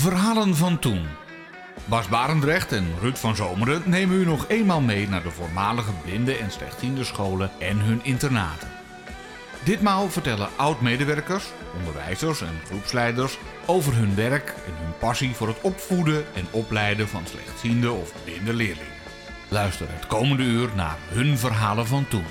Verhalen van toen. Bas Barendrecht en Ruud van Zomeren nemen u nog eenmaal mee naar de voormalige blinde en slechtziende scholen en hun internaten. Ditmaal vertellen oud-medewerkers, onderwijzers en groepsleiders over hun werk en hun passie voor het opvoeden en opleiden van slechtziende of blinde leerlingen. Luister het komende uur naar hun verhalen van toen.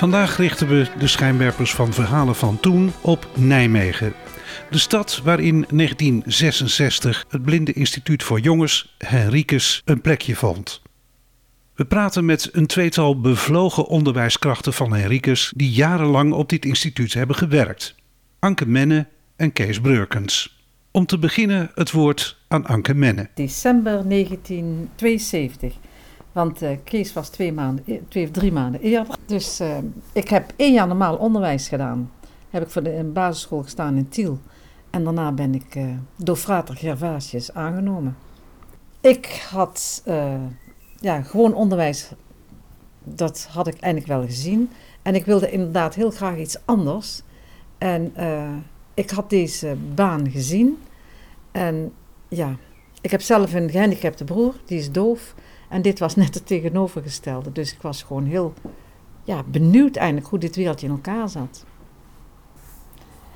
Vandaag richten we de schijnwerpers van verhalen van toen op Nijmegen. De stad waar in 1966 het Blinde Instituut voor Jongens, Henricus, een plekje vond. We praten met een tweetal bevlogen onderwijskrachten van Henricus die jarenlang op dit instituut hebben gewerkt. Anke Menne en Kees Breukens. Om te beginnen het woord aan Anke Menne. December 1972. Want uh, Kees was twee, maanden, e- twee of drie maanden eerder. Dus uh, ik heb één jaar normaal onderwijs gedaan. Heb ik voor de basisschool gestaan in Tiel. En daarna ben ik uh, door Frater Gervasius aangenomen. Ik had ja, gewoon onderwijs, dat had ik eigenlijk wel gezien. En ik wilde inderdaad heel graag iets anders. En ik had deze baan gezien. En ja, ik heb zelf een gehandicapte broer, die is doof. En dit was net het tegenovergestelde. Dus ik was gewoon heel ja, benieuwd eigenlijk hoe dit wereldje in elkaar zat.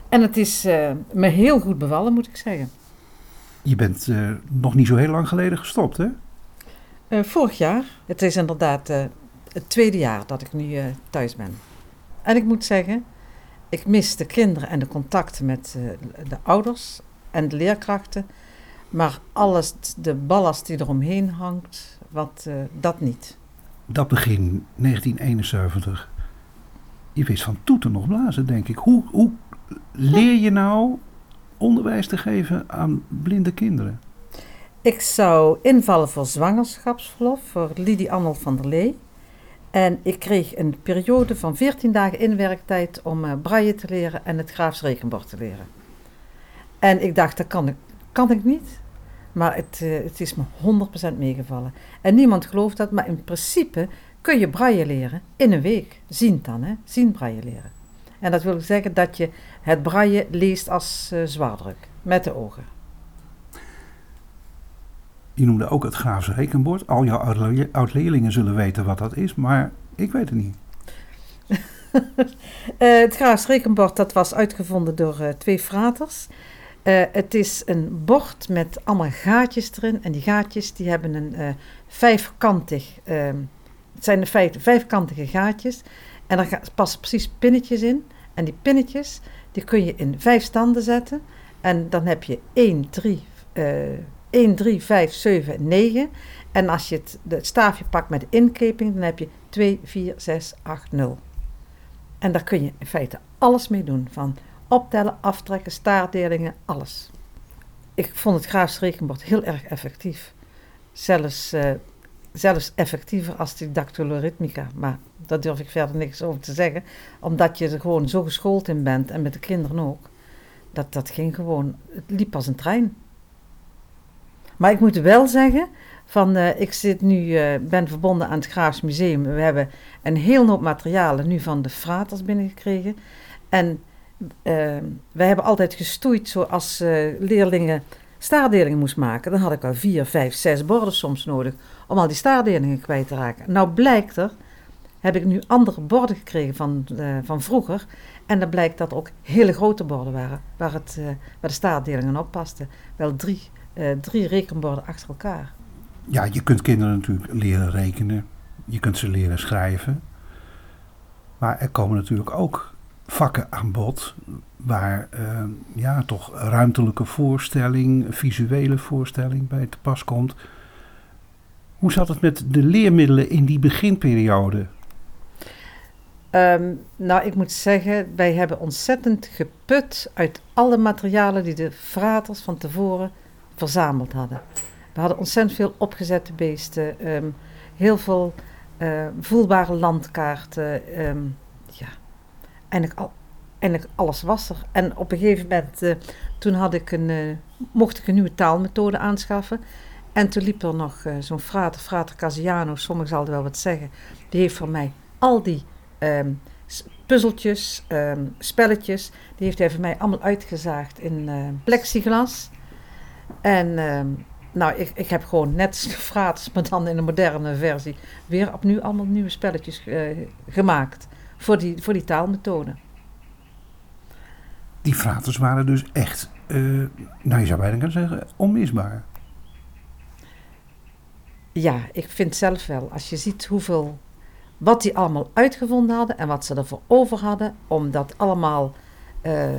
En het is uh, me heel goed bevallen, moet ik zeggen. Je bent uh, nog niet zo heel lang geleden gestopt, hè? Uh, vorig jaar. Het is inderdaad het tweede jaar dat ik nu thuis ben. En ik moet zeggen, ik mis de kinderen en de contacten met de ouders en de leerkrachten. Maar alles, de ballast die eromheen hangt, wat, uh, dat niet. Dat begin 1971. Je wist van toeten nog blazen, denk ik. Hoe, hoe leer je nou onderwijs te geven aan blinde kinderen? Ik zou invallen voor zwangerschapsverlof voor Lidie Annel van der Lee. En ik kreeg een periode van 14 dagen inwerktijd om uh, braille te leren en het Graafs rekenbord te leren. En ik dacht, dat kan ik, kan ik niet. Maar het, uh, het is me 100% meegevallen. En niemand gelooft dat, maar in principe kun je braille leren in een week. Zien dan, hè? Zien braille leren. En dat wil zeggen dat je het braille leest als uh, zwaardruk, met de ogen. Je noemde ook het Graafse rekenbord. Al jouw oud-leerlingen zullen weten wat dat is, maar ik weet het niet. uh, het Graafs rekenbord dat was uitgevonden door uh, twee fraters. Uh, het is een bord met allemaal gaatjes erin. En die gaatjes die hebben een uh, vijfkantig, uh, het zijn in feite vijfkantige gaatjes. En daar passen precies pinnetjes in. En die pinnetjes die kun je in vijf standen zetten. En dan heb je 1, 3, 1, 3, 5, 7, 9. En als je het, het staafje pakt met de inkeping, dan heb je 2, 4, 6, 8, 0. En daar kun je in feite alles mee doen. Van optellen, aftrekken, staartdelingen, alles. Ik vond het Graafs rekenbord heel erg effectief. Zelfs, uh, zelfs effectiever als die dactyloritmica. Maar daar durf ik verder niks over te zeggen. Omdat je er gewoon zo geschoold in bent en met de kinderen ook. Dat, dat ging gewoon, het liep als een trein. Maar ik moet wel zeggen, van, uh, ik zit nu, uh, ben verbonden aan het Graafs Museum. We hebben een heel hoop materialen nu van de fraters binnengekregen. En wij hebben altijd gestoeid zoals uh, leerlingen staardelingen moest maken. Dan had ik al vier, vijf, zes borden soms nodig om al die staardelingen kwijt te raken. Nou blijkt er, heb ik nu andere borden gekregen van, uh, van vroeger. En dan blijkt dat ook hele grote borden waren, waar, het, waar de staardelingen op pasten. Wel drie, drie rekenborden achter elkaar. Ja, je kunt kinderen natuurlijk leren rekenen. Je kunt ze leren schrijven. Maar er komen natuurlijk ook vakken aan bod waar uh, ja, toch ruimtelijke voorstelling, visuele voorstelling bij te pas komt. Hoe zat het met de leermiddelen in die beginperiode? Um, nou, ik moet zeggen, wij hebben ontzettend geput uit alle materialen die de fraters van tevoren verzameld hadden. We hadden ontzettend veel opgezette beesten, um, heel veel voelbare landkaarten. Ja, eigenlijk, al, eigenlijk alles was er. En op een gegeven moment, uh, toen had ik een, uh, mocht ik een nieuwe taalmethode aanschaffen. En toen liep er nog uh, zo'n frater, frater Casiano, sommigen zal wel wat zeggen. Die heeft voor mij al die um, puzzeltjes, ehm, spelletjes. Die heeft hij voor mij allemaal uitgezaagd in plexiglas. En ehm, nou, ik, ik heb gewoon net gevraagd, maar dan in een moderne versie, weer opnieuw allemaal nieuwe spelletjes gemaakt voor die, voor die taalmethode. Die fraters waren dus echt, nou je zou bijna kunnen zeggen, onmisbaar. Ja, ik vind zelf wel. Als je ziet hoeveel, wat die allemaal uitgevonden hadden en wat ze ervoor over hadden, om dat allemaal. Uh,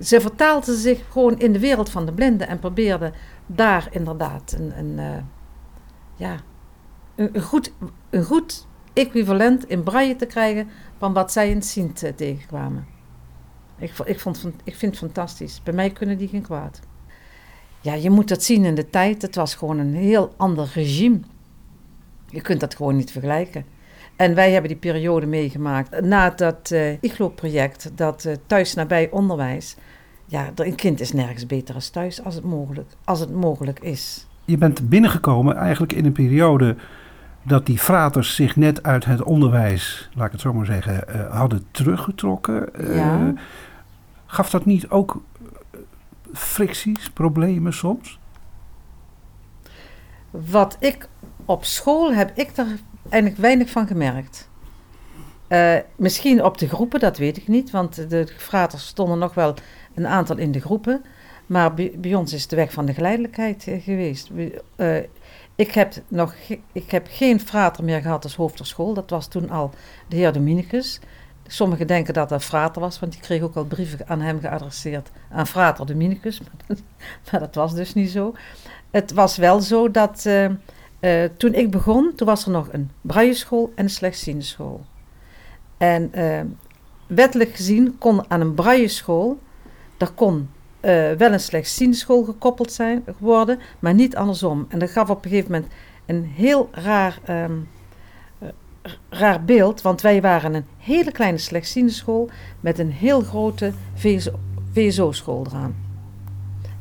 ze vertaalden zich gewoon in de wereld van de blinden en probeerden daar inderdaad een, een uh, ja, een, goed, een goed equivalent in braille te krijgen van wat zij in Sint uh, tegenkwamen. Ik, ik, vond, ik vind het fantastisch. Bij mij kunnen die geen kwaad. Ja, je moet dat zien in de tijd. Het was gewoon een heel ander regime. Je kunt dat gewoon niet vergelijken. En wij hebben die periode meegemaakt na dat uh, IGLO-project, dat uh, thuis nabij onderwijs. Ja, een kind is nergens beter als thuis als het, mogelijk, als het mogelijk is. Je bent binnengekomen eigenlijk in een periode dat die fraters zich net uit het onderwijs, laat ik het zo maar zeggen, uh, hadden teruggetrokken. Ja. Gaf dat niet ook fricties, problemen soms? Wat ik op school heb ik er eigenlijk weinig van gemerkt. Uh, misschien op de groepen, dat weet ik niet, want de fraters stonden nog wel een aantal in de groepen. Maar bij, bij ons is de weg van de geleidelijkheid geweest. Ik, heb nog ik heb geen frater meer gehad als hoofd school. Dat was toen al de heer Dominicus. Sommigen denken dat dat Frater was, want die kreeg ook al brieven aan hem geadresseerd. Aan Frater Dominicus, maar dat was dus niet zo. Het was wel zo dat uh, uh, toen ik begon, toen was er nog een brailleschool en een slechtziende school. En uh, wettelijk gezien kon aan een brailleschool, daar kon wel een slechtziende school gekoppeld zijn, worden, maar niet andersom. En dat gaf op een gegeven moment een heel raar... Um, raar beeld, want wij waren een hele kleine slechtziende school met een heel grote VSO-school eraan.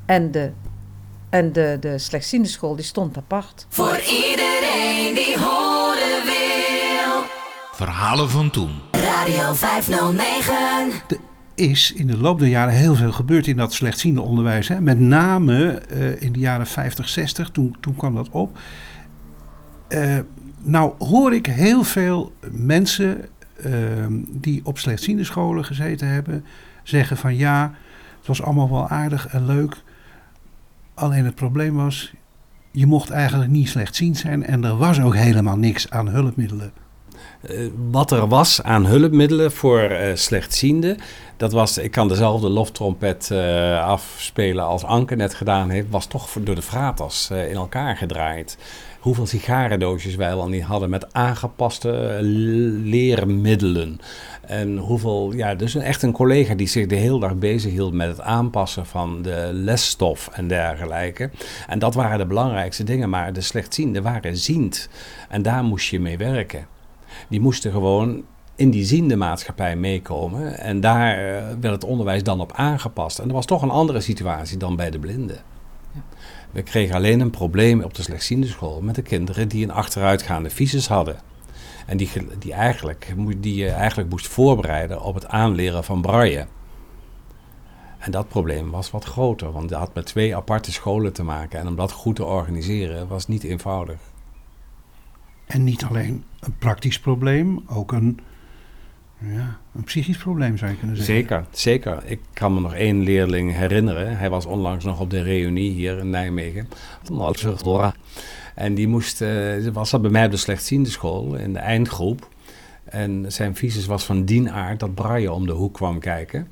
En de, en de, de slechtziende school die stond apart. Voor iedereen die horen wil. Verhalen van toen. Radio 509. Er is in de loop der jaren heel veel gebeurd in dat slechtziende onderwijs. Hè? Met name uh, in de jaren 50, 60, toen, toen kwam dat op. Uh, nou hoor ik heel veel mensen uh, die op slechtziende scholen gezeten hebben zeggen van ja, het was allemaal wel aardig en leuk. Alleen het probleem was, je mocht eigenlijk niet slechtziend zijn en er was ook helemaal niks aan hulpmiddelen. Uh, wat er was aan hulpmiddelen voor uh, slechtzienden, dat was, ik kan dezelfde loftrompet uh, afspelen als Anke net gedaan heeft, was toch door de fratas in elkaar gedraaid hoeveel sigarendoosjes wij wel niet hadden met aangepaste leermiddelen. En hoeveel, ja, dus echt een collega die zich de hele dag bezig hield met het aanpassen van de lesstof en dergelijke. En dat waren de belangrijkste dingen, maar de slechtzienden waren ziend. En daar moest je mee werken. Die moesten gewoon in die ziende maatschappij meekomen. En daar uh, werd het onderwijs dan op aangepast. En dat was toch een andere situatie dan bij de blinden. We kregen alleen een probleem op de slechtziende school met de kinderen die een achteruitgaande visus hadden. En die, die, eigenlijk, die je eigenlijk moest voorbereiden op het aanleren van braille. En dat probleem was wat groter, want dat had met twee aparte scholen te maken. En om dat goed te organiseren was niet eenvoudig. En niet alleen een praktisch probleem, ook een ja, een psychisch probleem zou je kunnen zeggen. Zeker, zeker. Ik kan me nog één leerling herinneren. Hij was onlangs nog op de reunie hier in Nijmegen. En die moest, uh, was bij mij op de slechtziende school in de eindgroep. En zijn visus was van dien aard dat Braille om de hoek kwam kijken.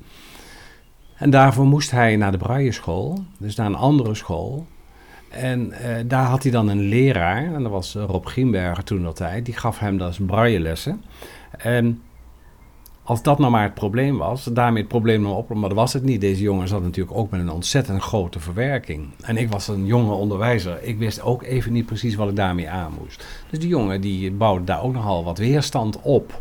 En daarvoor moest hij naar de Braille-school, dus naar een andere school. En uh, daar had hij dan een leraar, en dat was Rob Gienberger toen dat tijd, die gaf hem dus Braille-lessen. En als dat nou maar het probleem was, daarmee het probleem nou op, maar dat was het niet. Deze jongen zat natuurlijk ook met een ontzettend grote verwerking. En ik was een jonge onderwijzer. Ik wist ook even niet precies wat ik daarmee aan moest. Dus die jongen die bouwde daar ook nogal wat weerstand op.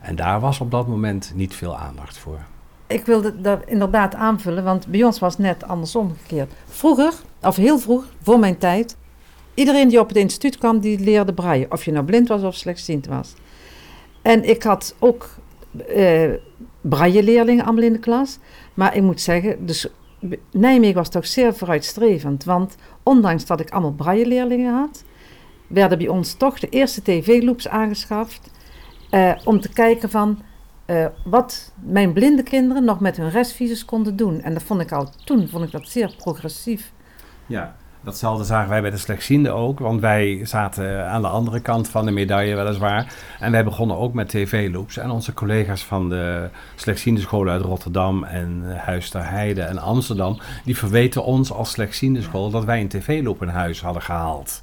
En daar was op dat moment niet veel aandacht voor. Ik wilde dat inderdaad aanvullen, want bij ons was net andersom gekeerd. Vroeger, of heel vroeg, voor mijn tijd, iedereen die op het instituut kwam, die leerde braaien. Of je nou blind was of slechtziend was. En ik had ook eh allemaal in de klas. Maar ik moet zeggen, dus Nijmegen was toch zeer vooruitstrevend. Want ondanks dat ik allemaal braille-leerlingen had, werden bij ons toch de eerste tv-loops aangeschaft. eh, om te kijken van eh, wat mijn blinde kinderen nog met hun restvisies konden doen. En dat vond ik al toen vond ik dat zeer progressief. Ja, datzelfde zagen wij bij de slechtzienden ook. Want wij zaten aan de andere kant van de medaille weliswaar. En wij begonnen ook met tv-loops. En onze collega's van de slechtziendescholen uit Rotterdam en Huis Heide en Amsterdam... die verweten ons als slechtziendeschool dat wij een tv-loop in huis hadden gehaald.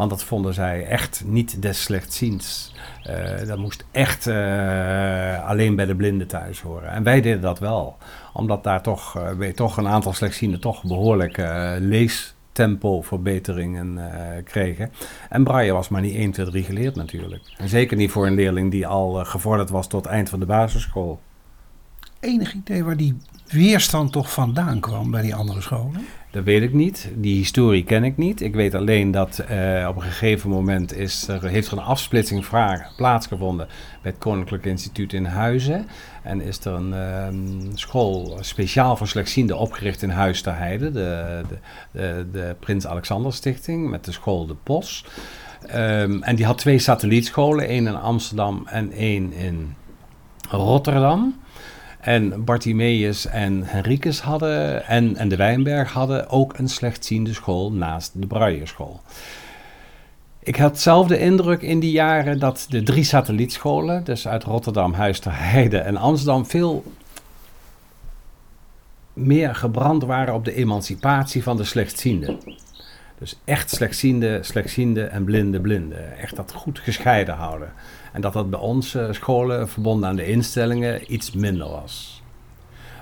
Want dat vonden zij echt niet des slechtziends. Eh, dat moest echt eh, alleen bij de blinden thuis horen. En wij deden dat wel. Omdat daar toch, eh, weet, toch een aantal slechtzienden toch behoorlijk eh leestempoverbeteringen eh kregen. En Braille was maar niet 1, 2, 3 geleerd natuurlijk. En zeker niet voor een leerling die al eh, gevorderd was tot het eind van de basisschool. Enig idee waar die weerstand toch vandaan kwam bij die andere scholen? Dat weet ik niet. Die historie ken ik niet. Ik weet alleen dat eh, op een gegeven moment is er, heeft er een afsplitsing vraag plaatsgevonden bij het Koninklijk Instituut in Huizen. En is er een ehm, school speciaal voor slechtzienden opgericht in Huis ter Heide, de, de, de, Prins Alexander Stichting, met de school De Pos. Ehm, en die had twee satellietscholen, één in Amsterdam en één in Rotterdam. En Bartimeus en Henricus hadden, en, en de Wijnberg hadden ook een slechtziende school naast de Braille school. Ik had zelf de indruk in die jaren dat de drie satellietscholen, dus uit Rotterdam, Huis ter Heide en Amsterdam, veel meer gebrand waren op de emancipatie van de slechtzienden. Dus echt slechtziende, slechtziende en blinde, blinde. Echt dat goed gescheiden houden. En dat dat bij onze scholen, verbonden aan de instellingen, iets minder was.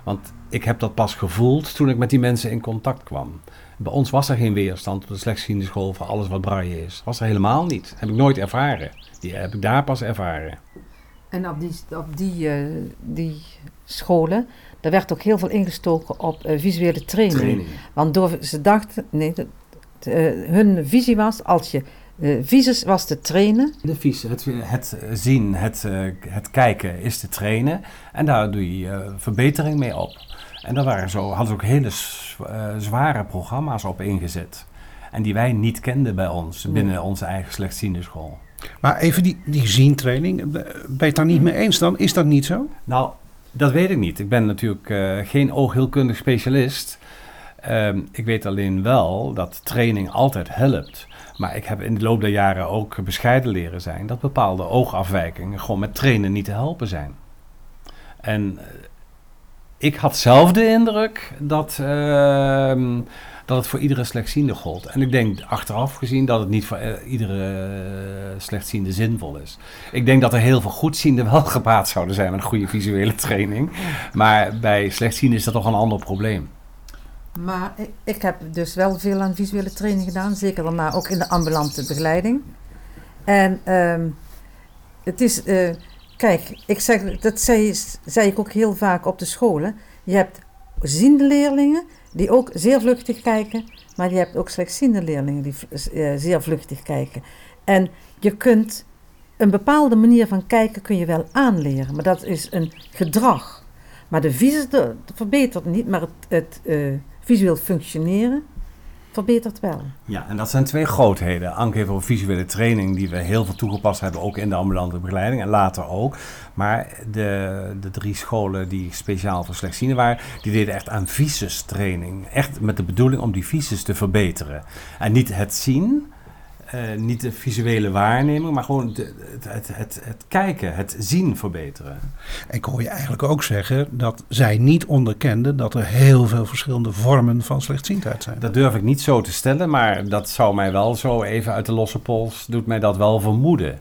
Want ik heb dat pas gevoeld toen ik met die mensen in contact kwam. Bij ons was er geen weerstand op de slechtziende school voor alles wat braille is. Was er helemaal niet. Heb ik nooit ervaren. Die heb ik daar pas ervaren. En op die, op die, eh, die scholen, daar werd ook heel veel ingestoken op eh, visuele training. Training. Want door, ze dachten, nee, dat- eh, hun visie was, als je eh visus was te trainen, De vies, het, het zien, het, het kijken is te trainen. En daar doe je verbetering mee op. En daar waren zo, hadden ze ook hele eh, zware programma's op ingezet. En die wij niet kenden bij ons, Nee. binnen onze eigen slechtziende school. Maar even die, die zientraining, ben je het daar niet mee eens dan? Is dat niet zo? Nou, dat weet ik niet. Ik ben natuurlijk eh, geen oogheelkundig specialist. Ehm, ik weet alleen wel dat training altijd helpt. Maar ik heb in de loop der jaren ook bescheiden leren zijn dat bepaalde oogafwijkingen gewoon met trainen niet te helpen zijn. En eh, ik had zelf de indruk dat, ehm, dat het voor iedere slechtziende gold. En ik denk achteraf gezien dat het niet voor eh, iedere eh, slechtziende zinvol is. Ik denk dat er heel veel goedzienden wel gebaat zouden zijn met een goede visuele training. Maar bij slechtzienden is dat toch een ander probleem. Maar ik, ik heb dus wel veel aan visuele training gedaan, zeker daarna ook in de ambulante begeleiding. En ehm, het is, eh, kijk, ik zeg, dat zei, zei ik ook heel vaak op de scholen. Je hebt ziende leerlingen die ook zeer vluchtig kijken, maar je hebt ook slechtziende leerlingen die eh, zeer vluchtig kijken. En je kunt een bepaalde manier van kijken kun je wel aanleren, maar dat is een gedrag. Maar de visus de- verbetert niet, maar het, het eh, visueel functioneren verbetert wel. Ja, en dat zijn twee grootheden. Anke heeft over visuele training, die we heel veel toegepast hebben, ook in de ambulante begeleiding en later ook. Maar de, de drie scholen die speciaal voor slechtzienden waren, die deden echt aan visus-training. Echt met de bedoeling om die visus te verbeteren. En niet het zien, eh, niet de visuele waarneming, maar gewoon de- het, het, het, het kijken, het zien verbeteren. Ik hoor je eigenlijk ook zeggen dat zij niet onderkenden dat er heel veel verschillende vormen van slechtziendheid zijn. Dat durf ik niet zo te stellen, maar dat zou mij wel zo even uit de losse pols, doet mij dat wel vermoeden.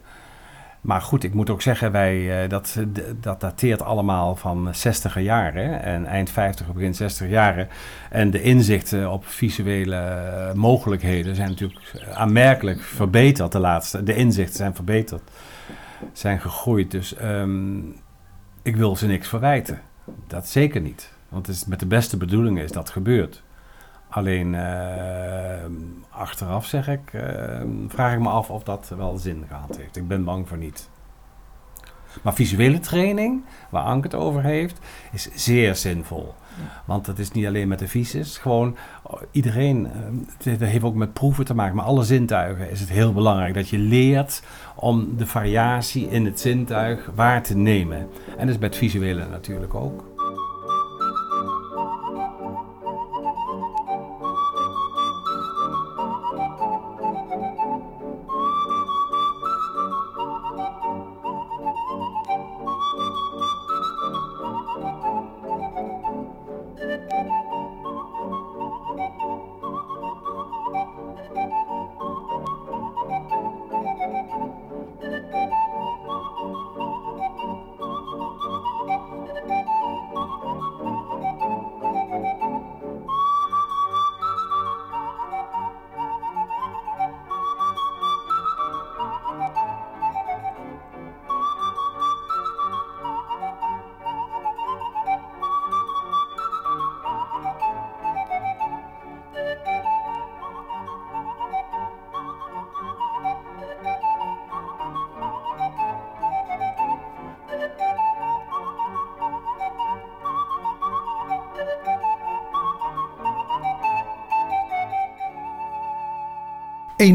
Maar goed, ik moet ook zeggen, wij, eh, dat, dat dateert allemaal van 60 jaren. En eind 50, begin 60 jaren. En de inzichten op visuele eh, mogelijkheden zijn natuurlijk aanmerkelijk verbeterd de laatste. De inzichten zijn verbeterd, zijn gegroeid. Dus ehm, ik wil ze niks verwijten. Dat zeker niet. Want het is, met de beste bedoelingen is dat gebeurd. Alleen eh, achteraf zeg ik, eh, vraag ik me af of dat wel zin gehad heeft. Ik ben bang voor niet. Maar visuele training, waar Anke het over heeft, is zeer zinvol. Want het is niet alleen met de visus, gewoon oh, iedereen, eh, het heeft ook met proeven te maken, maar alle zintuigen is het heel belangrijk dat je leert om de variatie in het zintuig waar te nemen. En dat is het visuele natuurlijk ook.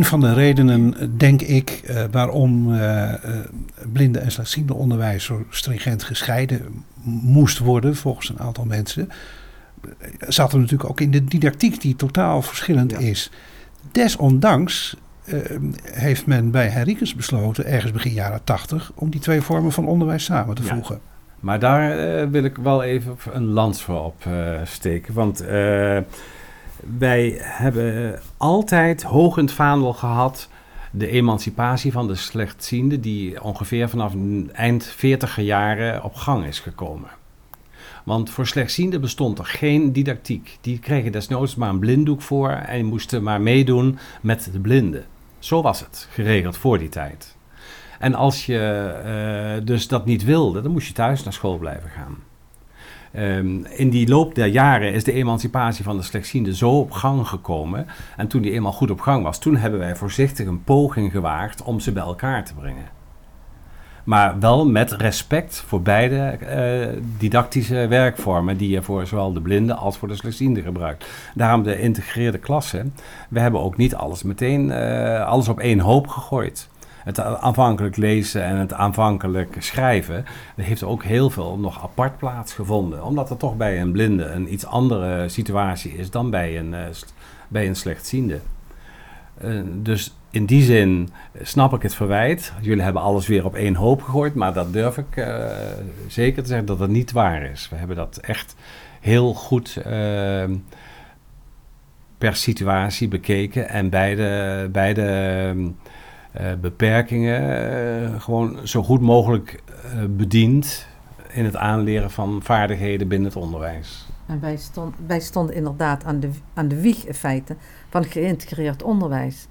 Een van de redenen, denk ik, eh, waarom eh, eh, blinde en slechtziende onderwijs zo stringent gescheiden moest worden, volgens een aantal mensen, zat er natuurlijk ook in de didactiek die totaal verschillend is. Desondanks heeft men bij Henricus besloten, ergens begin jaren tachtig, om die twee vormen van onderwijs samen te voegen. Maar daar wil ik wel even een lans voor opsteken. want wij hebben altijd hoog in het vaandel gehad de emancipatie van de slechtzienden, die ongeveer vanaf eind 40 jaren op gang is gekomen. Want voor slechtzienden bestond er geen didactiek. Die kregen desnoods maar een blinddoek voor en moesten maar meedoen met de blinden. Zo was het geregeld voor die tijd. En als je uh, dus dat niet wilde, dan moest je thuis naar school blijven gaan. Um, in die loop der jaren is de emancipatie van de slechtzienden zo op gang gekomen. En toen die eenmaal goed op gang was, toen hebben wij voorzichtig een poging gewaagd om ze bij elkaar te brengen. Maar wel met respect voor beide uh, didactische werkvormen die je voor zowel de blinden als voor de slechtzienden gebruikt. Daarom de integreerde klasse. We hebben ook niet alles meteen, uh, alles op één hoop gegooid het aanvankelijk lezen en het aanvankelijk schrijven, heeft ook heel veel nog apart plaatsgevonden. Omdat er toch bij een blinde een iets andere situatie is dan bij een, uh, bij een slechtziende. Uh, dus in die zin snap ik het verwijt. Jullie hebben alles weer op één hoop gegooid, maar dat durf ik uh, zeker te zeggen dat het niet waar is. We hebben dat echt heel goed per situatie bekeken en beide, beide ehm, beperkingen uh, gewoon zo goed mogelijk uh, bediend in het aanleren van vaardigheden binnen het onderwijs. En wij, stond, wij stonden inderdaad aan de, aan de wieg in feite van geïntegreerd onderwijs.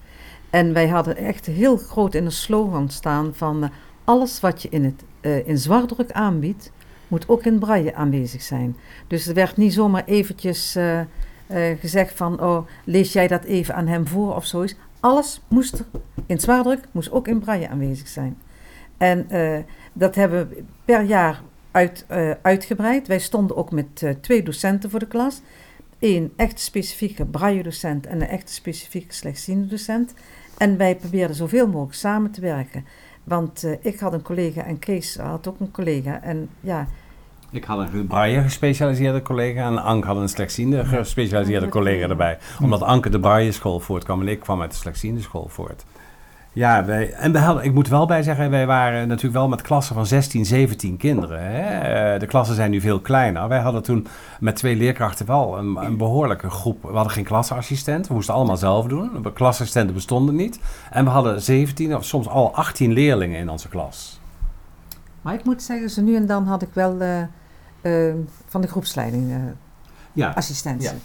En wij hadden echt heel groot in een slogan staan van alles wat je in, het, in zwartdruk aanbiedt, moet ook in braille aanwezig zijn. Dus er werd niet zomaar eventjes gezegd van, oh, lees jij dat even aan hem voor of zoiets alles moest in zwaardruk, moest ook in braille aanwezig zijn. En uh, dat hebben we per jaar uit, uh, uitgebreid. Wij stonden ook met uh, twee docenten voor de klas. Eén echt specifieke braille-docent en een echt specifieke slechtziende docent. En wij probeerden zoveel mogelijk samen te werken. Want ik had een collega en Kees had ook een collega. En ja, ik had een braille gespecialiseerde collega en Anke had een slechtziende gespecialiseerde collega erbij. Omdat Anke de braille school voortkwam en ik kwam uit de slechtziende school voort. Ja, wij, en we hadden, ik moet wel bij zeggen, wij waren natuurlijk wel met klassen van 16, 17 kinderen. Hè? Eh, de klassen zijn nu veel kleiner. Wij hadden toen met twee leerkrachten wel een, een behoorlijke groep. We hadden geen klasassistent, we moesten allemaal zelf doen. Klasassistenten bestonden niet. En we hadden 17 of soms al 18 leerlingen in onze klas. Maar ik moet zeggen, zo nu en dan had ik wel... Uh uh, van de groepsleiding uh, ja. assistentie. Ja.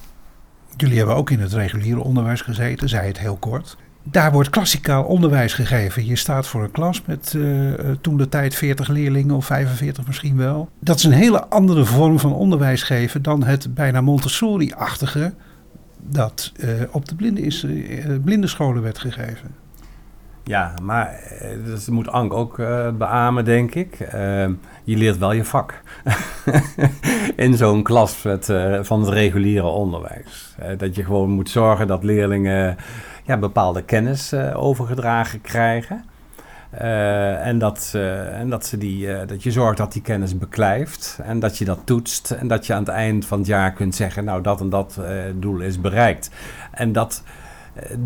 Jullie hebben ook in het reguliere onderwijs gezeten, zei het heel kort. Daar wordt klassikaal onderwijs gegeven. Je staat voor een klas met uh, toen de tijd 40 leerlingen of 45 misschien wel. Dat is een hele andere vorm van onderwijs geven dan het bijna Montessori-achtige dat op de blinde is, blindenscholen werd gegeven. Ja, maar eh, dat moet Ank ook uh, beamen, denk ik. Uh, je leert wel je vak in zo'n klas met, uh, van het reguliere onderwijs. dat je gewoon moet zorgen dat leerlingen ja, bepaalde kennis overgedragen krijgen. en dat, en dat, ze die, dat je zorgt dat die kennis beklijft en dat je dat toetst. En dat je aan het eind van het jaar kunt zeggen, nou dat en dat doel is bereikt. En dat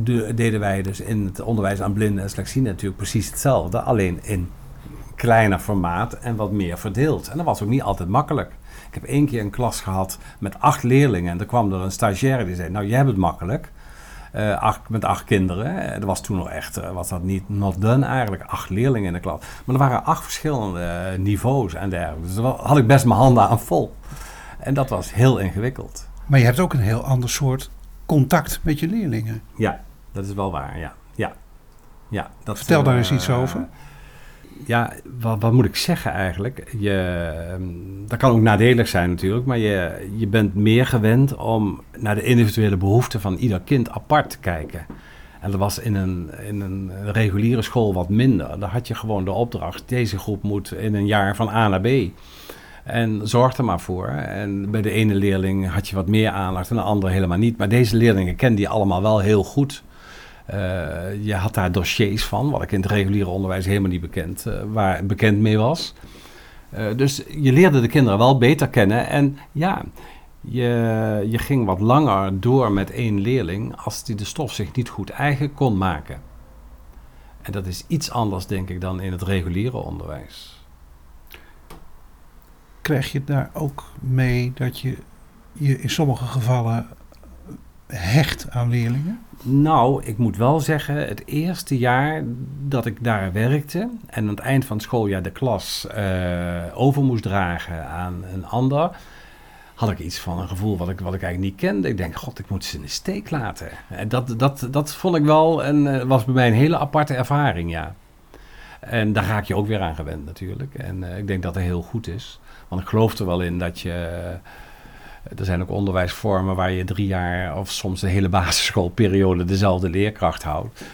de, deden wij dus in het onderwijs aan blinden en slechtzienden natuurlijk precies hetzelfde. Alleen in kleiner formaat en wat meer verdeeld. En dat was ook niet altijd makkelijk. Ik heb één keer een klas gehad met acht leerlingen. En er kwam er een stagiaire die zei, nou jij hebt het makkelijk. Acht, met acht kinderen. Dat was toen nog echt, uh, was dat niet not done eigenlijk. Acht leerlingen in de klas. Maar er waren acht verschillende niveaus en dergelijke. Dus daar had ik best mijn handen aan vol. En dat was heel ingewikkeld. Maar je hebt ook een heel ander soort contact met je leerlingen. Ja, dat is wel waar, ja. ja. ja dat, Vertel daar eens iets eh, over. Ja, wat, wat, moet ik zeggen eigenlijk? Je, ehm, dat kan ook nadelig zijn natuurlijk, maar je, je bent meer gewend om naar de individuele behoeften van ieder kind apart te kijken. En dat was in een, in een reguliere school wat minder. Daar had je gewoon de opdracht, deze groep moet in een jaar van A naar B. En zorg er maar voor. En bij de ene leerling had je wat meer aandacht en de andere helemaal niet. Maar deze leerlingen kende je allemaal wel heel goed. Uh, je had daar dossiers van, wat ik in het reguliere onderwijs helemaal niet bekend, uh, waar bekend mee was. Uh, dus je leerde de kinderen wel beter kennen. En ja, je, je ging wat langer door met één leerling als die de stof zich niet goed eigen kon maken. En dat is iets anders, denk ik, dan in het reguliere onderwijs krijg je daar ook mee dat je je in sommige gevallen hecht aan leerlingen? Nou, ik moet wel zeggen, het eerste jaar dat ik daar werkte en aan het eind van het schooljaar de klas uh, over moest dragen aan een ander, had ik iets van een gevoel wat ik, wat ik eigenlijk niet kende. Ik denk, god, ik moet ze in de steek laten. En dat, dat, dat vond ik wel en uh, was bij mij een hele aparte ervaring, ja. En daar raak je ook weer aan gewend natuurlijk. En uh, ik denk dat het heel goed is. Want ik geloof er wel in dat je. Er zijn ook onderwijsvormen waar je drie jaar of soms de hele basisschoolperiode dezelfde leerkracht houdt.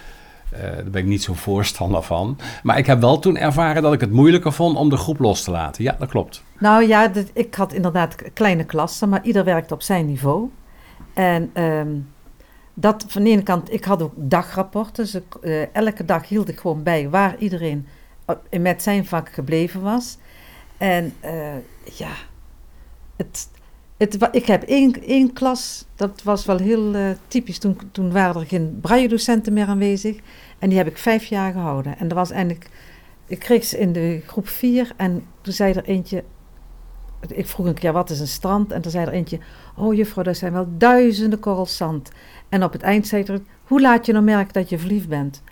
Uh, daar ben ik niet zo voorstander van. Maar ik heb wel toen ervaren dat ik het moeilijker vond om de groep los te laten. Ja, dat klopt. Nou ja, ik had inderdaad kleine klassen, maar ieder werkte op zijn niveau. En um, dat van de ene kant, ik had ook dagrapporten. Uh, elke dag hield ik gewoon bij waar iedereen met zijn vak gebleven was. En uh, ja, het, het, ik heb één, één klas, dat was wel heel typisch. Toen, toen waren er geen braille-docenten meer aanwezig. En die heb ik vijf jaar gehouden. En dat was eigenlijk, ik kreeg ze in de groep vier. En toen zei er eentje, ik vroeg een keer wat is een strand? En toen zei er eentje, oh juffrouw, dat zijn wel duizenden korrels zand. En op het eind zei er, hoe laat je nou merken dat je verliefd bent?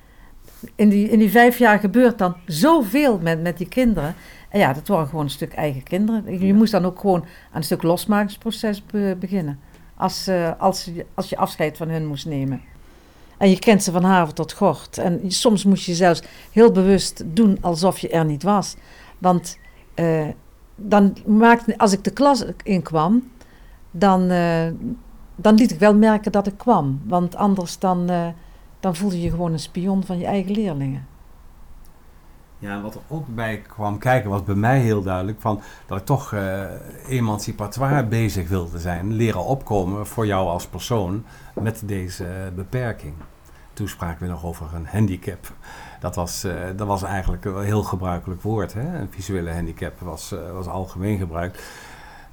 In die, in die vijf jaar gebeurt dan zoveel met, met die kinderen. En ja, dat waren gewoon een stuk eigen kinderen. Je moest dan ook gewoon aan een stuk losmakingsproces beginnen. Als, uh, als, als je afscheid van hun moest nemen. En je kent ze van haven tot gort. En soms moest je zelfs heel bewust doen alsof je er niet was. Want uh, dan maakte, als ik de klas inkwam, dan, uh, dan liet ik wel merken dat ik kwam. Want anders dan, dan voelde je gewoon een spion van je eigen leerlingen. Ja, wat er ook bij kwam kijken was bij mij heel duidelijk van dat ik toch uh, emancipatoire bezig wilde zijn. Leren opkomen voor jou als persoon met deze beperking. Toen spraken we nog over een handicap. Dat was, dat was eigenlijk een heel gebruikelijk woord. Hè? Een visuele handicap was, was algemeen gebruikt.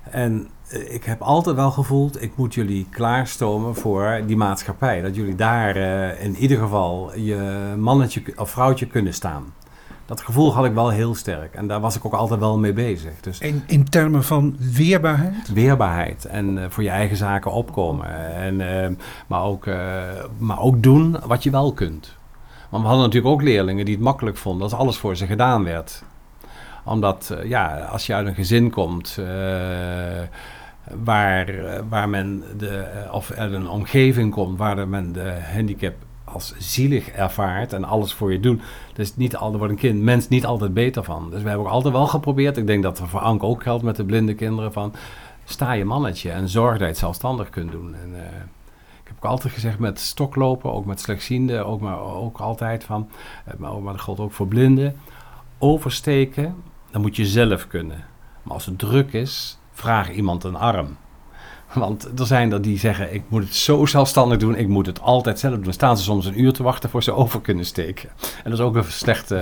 En ik heb altijd wel gevoeld, ik moet jullie klaarstomen voor die maatschappij. Dat jullie daar in ieder geval je mannetje of vrouwtje kunnen staan dat gevoel had ik wel heel sterk. En daar was ik ook altijd wel mee bezig. Dus in, in termen van weerbaarheid? Weerbaarheid. En uh, voor je eigen zaken opkomen. En, uh, maar, ook, maar ook doen wat je wel kunt. Want we hadden natuurlijk ook leerlingen die het makkelijk vonden als alles voor ze gedaan werd. Omdat, ja, als je uit een gezin komt waar, waar men de, of uit een omgeving komt waar men de handicap als zielig ervaart en alles voor je doen. Dus niet altijd wordt een kind, mens niet altijd beter van. Dus we hebben ook altijd wel geprobeerd. Ik denk dat er voor Anke ook geldt met de blinde kinderen van sta je mannetje en zorg dat je het zelfstandig kunt doen. En, uh, ik heb ook altijd gezegd met stoklopen, ook met slechtzienden, ook, maar, ook altijd van, eh, maar, maar dat geldt ook voor blinden. Oversteken, dan moet je zelf kunnen. Maar als het druk is, vraag iemand een arm. Want er zijn er die zeggen, ik moet het zo zelfstandig doen, ik moet het altijd zelf doen. Dan staan ze soms een uur te wachten voor ze over kunnen steken. En dat is ook een slechte uh,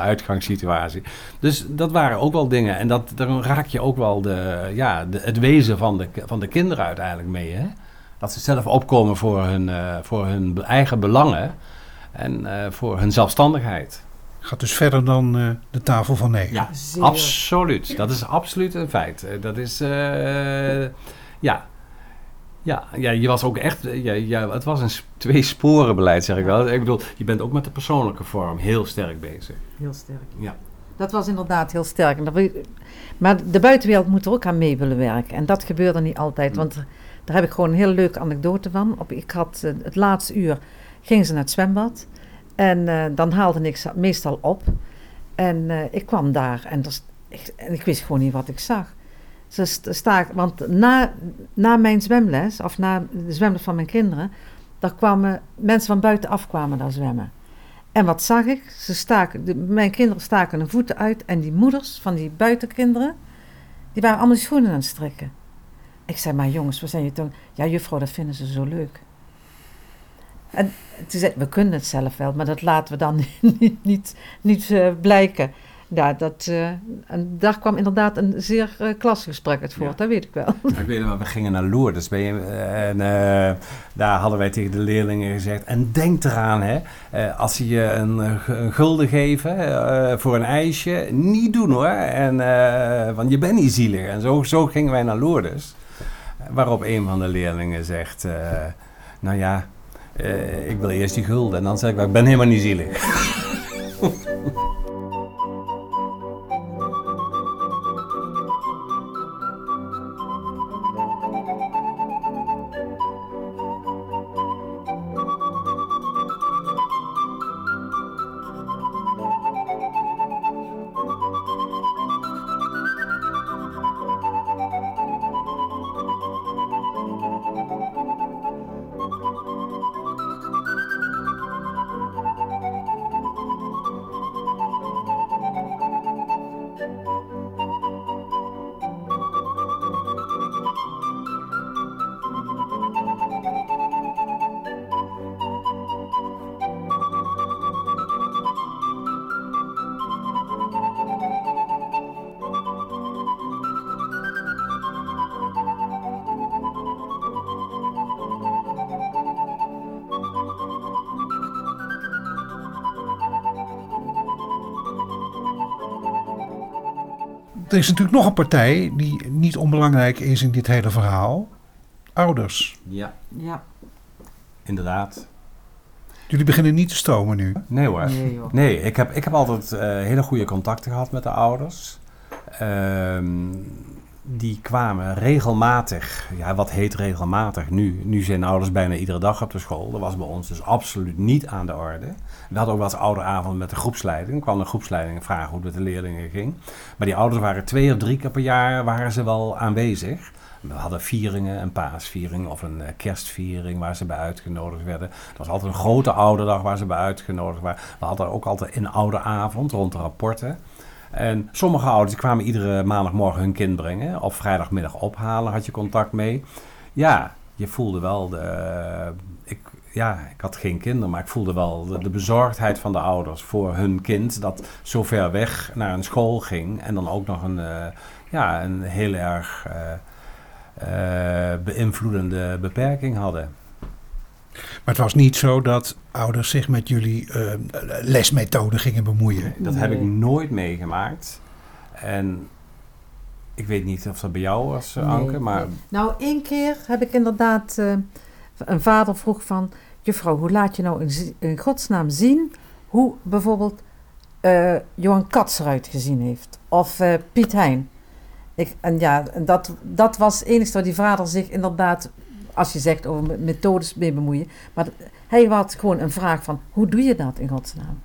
uitgangssituatie. Dus dat waren ook wel dingen. En dat, dan raak je ook wel de, ja, het wezen van de, van de kinderen uiteindelijk mee. Hè? Dat ze zelf opkomen voor hun, uh, voor hun eigen belangen en uh, voor hun zelfstandigheid. Gaat dus verder dan uh, de tafel van negen. Ja, Zeer. absoluut. Dat is absoluut een feit. Dat is, ja, ja, ja, je was ook echt, ja, ja, het was een twee sporen beleid, zeg ik wel. Ik bedoel, je bent ook met de persoonlijke vorm heel sterk bezig. Heel sterk. Ja. Dat was inderdaad heel sterk. Maar de buitenwereld moet er ook aan mee willen werken. En dat gebeurde niet altijd. Want daar heb ik gewoon een hele leuke anekdote van. Op, ik had het laatste uur, ging ze naar het zwembad. En uh, dan haalde ik ze meestal op. En uh, ik kwam daar en, dat, ik, en ik wist gewoon niet wat ik zag. Ze want na, na mijn zwemles, of na de zwemles van mijn kinderen, daar kwamen mensen van buitenaf kwamen daar zwemmen. En wat zag ik? Ze staken, mijn kinderen staken hun voeten uit en die moeders van die buitenkinderen, die waren allemaal die schoenen aan het strekken. Ik zei, maar jongens, wat zijn je toen? Ja, juffrouw, dat vinden ze zo leuk. En toen zei we kunnen het zelf wel, maar dat laten we dan niet, niet, niet uh, blijken. Ja, dat, uh, en daar kwam inderdaad een zeer uh, klasgesprek uit voort, ja. dat weet ik wel. Ik weet nog, we gingen naar Lourdes ben je, en uh, daar hadden wij tegen de leerlingen gezegd... en denk eraan, hè, als ze je een, een gulden geven voor een ijsje, niet doen hoor. En, want je bent niet zielig. En zo, zo gingen wij naar Lourdes. Waarop een van de leerlingen zegt, nou ja, ik wil eerst die gulden. En dan zeg ik, ik ben helemaal niet zielig. er is natuurlijk nog een partij die niet onbelangrijk is in dit hele verhaal. Ouders. Ja. Ja. Inderdaad. Jullie beginnen niet te stromen nu. Nee hoor. Nee, joh. Nee, ik heb, ik heb altijd uh, hele goede contacten gehad met de ouders. Um, die kwamen regelmatig, ja wat heet regelmatig nu? Nu zijn ouders bijna iedere dag op de school. Dat was bij ons dus absoluut niet aan de orde. We hadden ook wel eens ouderavond met de groepsleiding. Dan kwam de groepsleiding vragen hoe het met de leerlingen ging. Maar die ouders waren twee of drie keer per jaar waren ze wel aanwezig. We hadden vieringen, een paasviering of een kerstviering waar ze bij uitgenodigd werden. Het was altijd een grote ouderdag waar ze bij uitgenodigd waren. We hadden ook altijd een ouderavond rond de rapporten. En sommige ouders kwamen iedere maandagmorgen hun kind brengen. Of vrijdagmiddag ophalen, had je contact mee. Ja, je voelde wel de... Ik, ja, ik had geen kinderen, maar ik voelde wel de, bezorgdheid van de ouders voor hun kind. Dat zo ver weg naar een school ging. En dan ook nog een, uh, ja, een heel erg uh, beïnvloedende beperking hadden. Maar het was niet zo dat ouders zich met jullie uh, lesmethoden gingen bemoeien. Dat heb ik nooit meegemaakt. En ik weet niet of dat bij jou was, nee, Anke, maar... Nee. Nou, één keer heb ik inderdaad... Uh, een vader vroeg van... Juffrouw, hoe laat je nou in, in godsnaam zien... hoe bijvoorbeeld uh, Johan Katz eruit gezien heeft? Of Piet Hein? Ik, en ja, dat, dat was het enige waar die vader zich inderdaad als je zegt over methodes mee bemoeien. Maar hij had gewoon een vraag van, hoe doe je dat in godsnaam?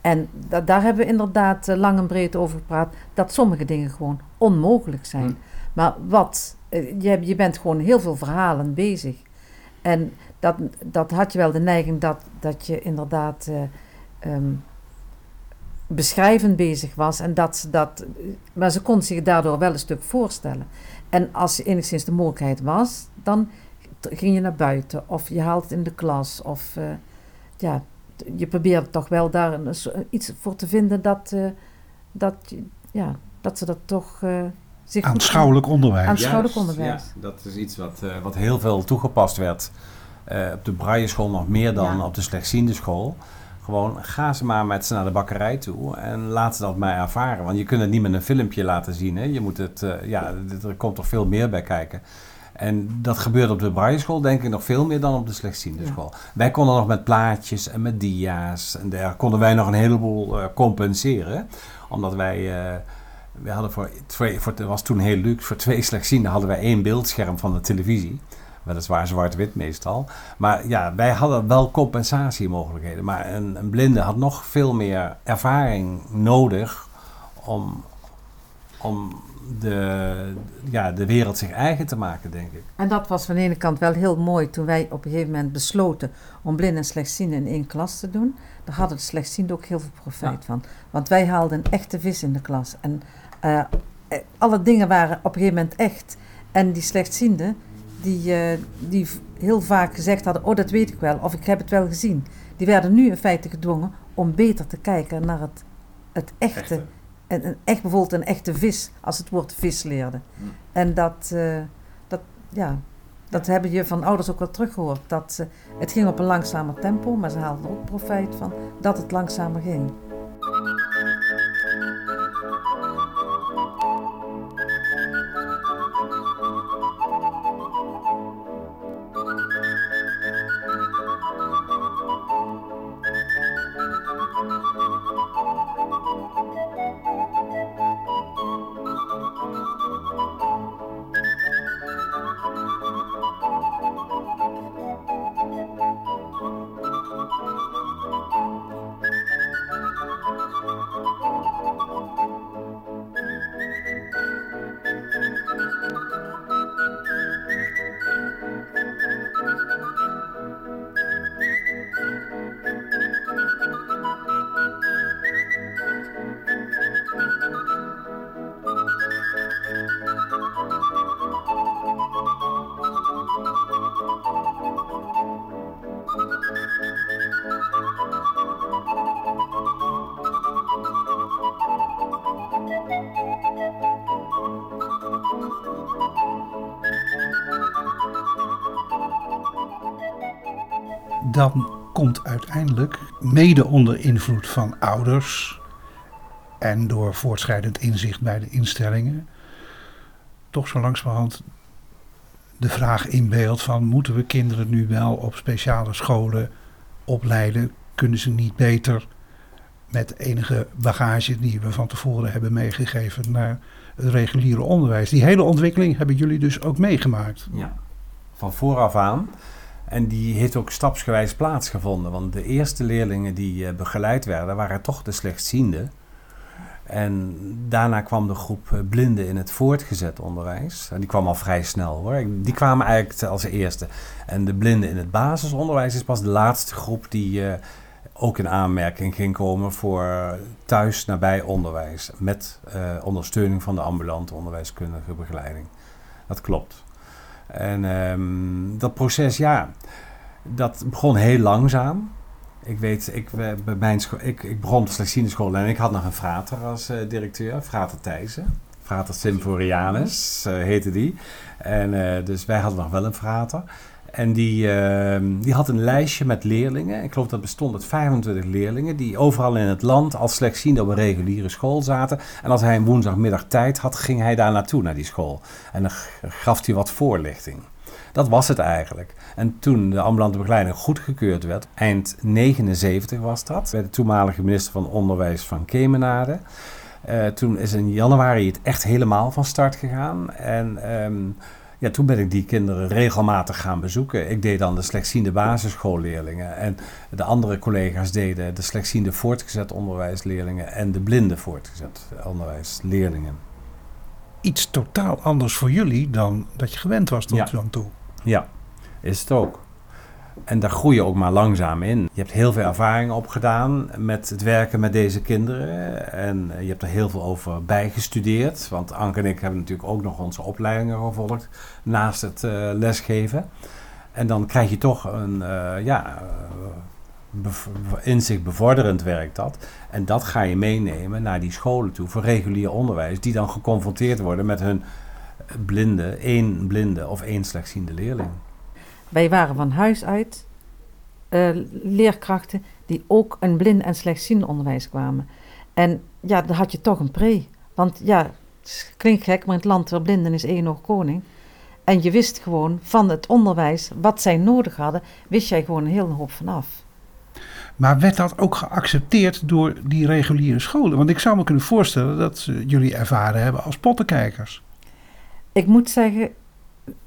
En da daar hebben we inderdaad uh, lang en breed over gepraat, dat sommige dingen gewoon onmogelijk zijn. Mm. Maar wat, uh, je, je bent gewoon heel veel verhalen bezig. En dat, dat had je wel de neiging dat, dat je inderdaad eh, ehm, beschrijvend bezig was. En dat ze dat, maar ze kon zich daardoor wel een stuk voorstellen. En als enigszins de mogelijkheid was, dan ging je naar buiten. Of je haalt het in de klas. Of eh, ja, je probeerde toch wel daar een, iets voor te vinden dat, eh, dat, ja, dat ze dat toch eh zich goed- Aanschouwelijk onderwijs. Aan- Schouderlijk Juist, onderwijs. Ja, dat is iets wat, eh, wat heel veel toegepast werd. eh, op de braille school nog meer dan Ja. op de slechtziende school. Gewoon ga ze maar met ze naar de bakkerij toe en laat ze dat maar ervaren. Want je kunt het niet met een filmpje laten zien. Hè. Je moet het, eh, ja, er komt toch veel meer bij kijken. En dat gebeurt op de braille school denk ik nog veel meer dan op de slechtziende Ja. school. Wij konden nog met plaatjes en met dia's en daar konden wij nog een heleboel eh, compenseren. Omdat wij... eh, we hadden voor twee, voor, het was toen heel luxe, voor twee slechtzienden hadden wij één beeldscherm van de televisie. Weliswaar zwart-wit meestal. Maar ja, wij hadden wel compensatiemogelijkheden. Maar een, een blinde had nog veel meer ervaring nodig om, om de, ja, de wereld zich eigen te maken, denk ik. En dat was van de ene kant wel heel mooi toen wij op een gegeven moment besloten om blind en slechtzienden in één klas te doen. Daar hadden de slechtzienden ook heel veel profijt van. Want wij haalden een echte vis in de klas. En eh, eh, alle dingen waren op een gegeven moment echt. En die slechtzienden, die, eh, die heel vaak gezegd hadden, oh dat weet ik wel, of ik heb het wel gezien. Die werden nu in feite gedwongen om beter te kijken naar het, het echte. Een echt bijvoorbeeld een echte vis, als het woord vis leerden. En dat, eh, dat, ja, dat hebben je van ouders ook wel teruggehoord. Dat ze, het ging op een langzamer tempo, maar ze haalden er ook profijt van dat het langzamer ging. Dan komt uiteindelijk, mede onder invloed van ouders en door voortschrijdend inzicht bij de instellingen, toch zo langzamerhand de vraag in beeld van moeten we kinderen nu wel op speciale scholen opleiden? Kunnen ze niet beter met enige bagage die we van tevoren hebben meegegeven naar het reguliere onderwijs? Die hele ontwikkeling hebben jullie dus ook meegemaakt. Ja. Van vooraf aan. En die heeft ook stapsgewijs plaatsgevonden. Want de eerste leerlingen die eh, begeleid werden, waren toch de slechtzienden. En daarna kwam de groep eh, blinden in het voortgezet onderwijs. En die kwam al vrij snel hoor. Die kwamen eigenlijk als eerste. En de blinden in het basisonderwijs is pas de laatste groep die eh, ook in aanmerking ging komen voor thuis nabij onderwijs. Met ondersteuning van de ambulante onderwijskundige begeleiding. Dat klopt. En ehm, dat proces, ja, dat begon heel langzaam. Ik weet, ik, eh, bij mijn ik, ik begon op de school en ik had nog een frater als eh, directeur, frater Thijssen. Frater Symphorianus eh, heette die. En dus wij hadden nog wel een frater. En die, ehm, die had een lijstje met leerlingen. Ik geloof dat bestond uit 25 leerlingen. Die overal in het land als slechtziende op een reguliere school zaten. En als hij een woensdagmiddag tijd had, ging hij daar naartoe, naar die school. En dan gaf hij wat voorlichting. Dat was het eigenlijk. En toen de ambulante begeleiding goedgekeurd werd, eind 79 was dat, bij de toenmalige minister van Onderwijs van Kemenade. Eh, toen is in januari het echt helemaal van start gegaan. En ehm, ja, toen ben ik die kinderen regelmatig gaan bezoeken. Ik deed dan de slechtziende basisschoolleerlingen. En de andere collega's deden de slechtziende voortgezet onderwijsleerlingen en de blinde voortgezet onderwijsleerlingen. Iets totaal anders voor jullie dan dat je gewend was tot Ja. dan toe. Ja, is het ook. En daar groei je ook maar langzaam in. Je hebt heel veel ervaring opgedaan met het werken met deze kinderen. En je hebt er heel veel over bijgestudeerd. Want Anke en ik hebben natuurlijk ook nog onze opleidingen gevolgd naast het uh, lesgeven. En dan krijg je toch een, uh, ja, bev inzicht bevorderend werk dat. En dat ga je meenemen naar die scholen toe voor regulier onderwijs. Die dan geconfronteerd worden met hun blinde, één blinde of één slechtziende leerling. Wij waren van huis uit uh, leerkrachten die ook een blind en slechtziende onderwijs kwamen. En ja, dan had je toch een pre. Want ja, het klinkt gek, maar in het land der blinden is één nog koning. En je wist gewoon van het onderwijs, wat zij nodig hadden, wist jij gewoon een hele hoop vanaf. Maar werd dat ook geaccepteerd door die reguliere scholen? Want ik zou me kunnen voorstellen dat jullie ervaren hebben als pottenkijkers. Ik moet zeggen,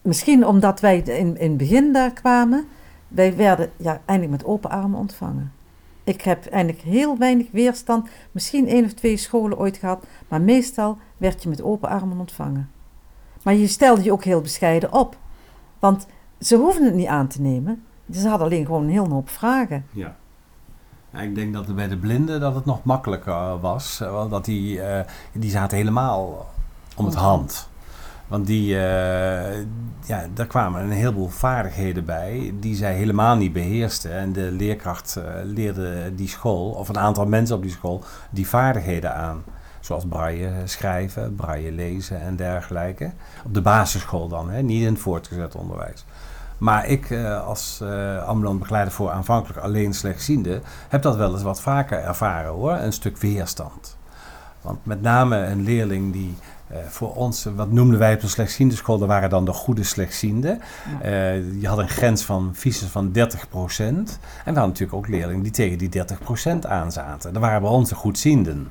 misschien omdat wij in, in het begin daar kwamen, wij werden ja, eindelijk met open armen ontvangen. Ik heb eigenlijk heel weinig weerstand, misschien één of twee scholen ooit gehad, maar meestal werd je met open armen ontvangen. Maar je stelde je ook heel bescheiden op, want ze hoefden het niet aan te nemen. Ze hadden alleen gewoon een hele hoop vragen. Ja. ik denk dat bij de blinden dat het nog makkelijker was. Want dat die, uh, die zaten helemaal om het hand. Want die, uh, ja, daar kwamen een heleboel vaardigheden bij die zij helemaal niet beheersten. En de leerkracht uh, leerde die school, of een aantal mensen op die school, die vaardigheden aan. Zoals braille schrijven, braille lezen en dergelijke. Op de basisschool dan, hè, niet in het voortgezet onderwijs. Maar ik uh, als ambulant begeleider voor aanvankelijk alleen slechtziende... heb dat wel eens wat vaker ervaren hoor, een stuk weerstand. Want met name een leerling die uh, voor ons, wat noemden wij op de slechtziende school, dat waren dan de goede slechtzienden. Ja. Uh, je had een grens van visus van 30%. En we hadden natuurlijk ook leerlingen die tegen die 30% aanzaten. Dat waren bij ons de goedzienden.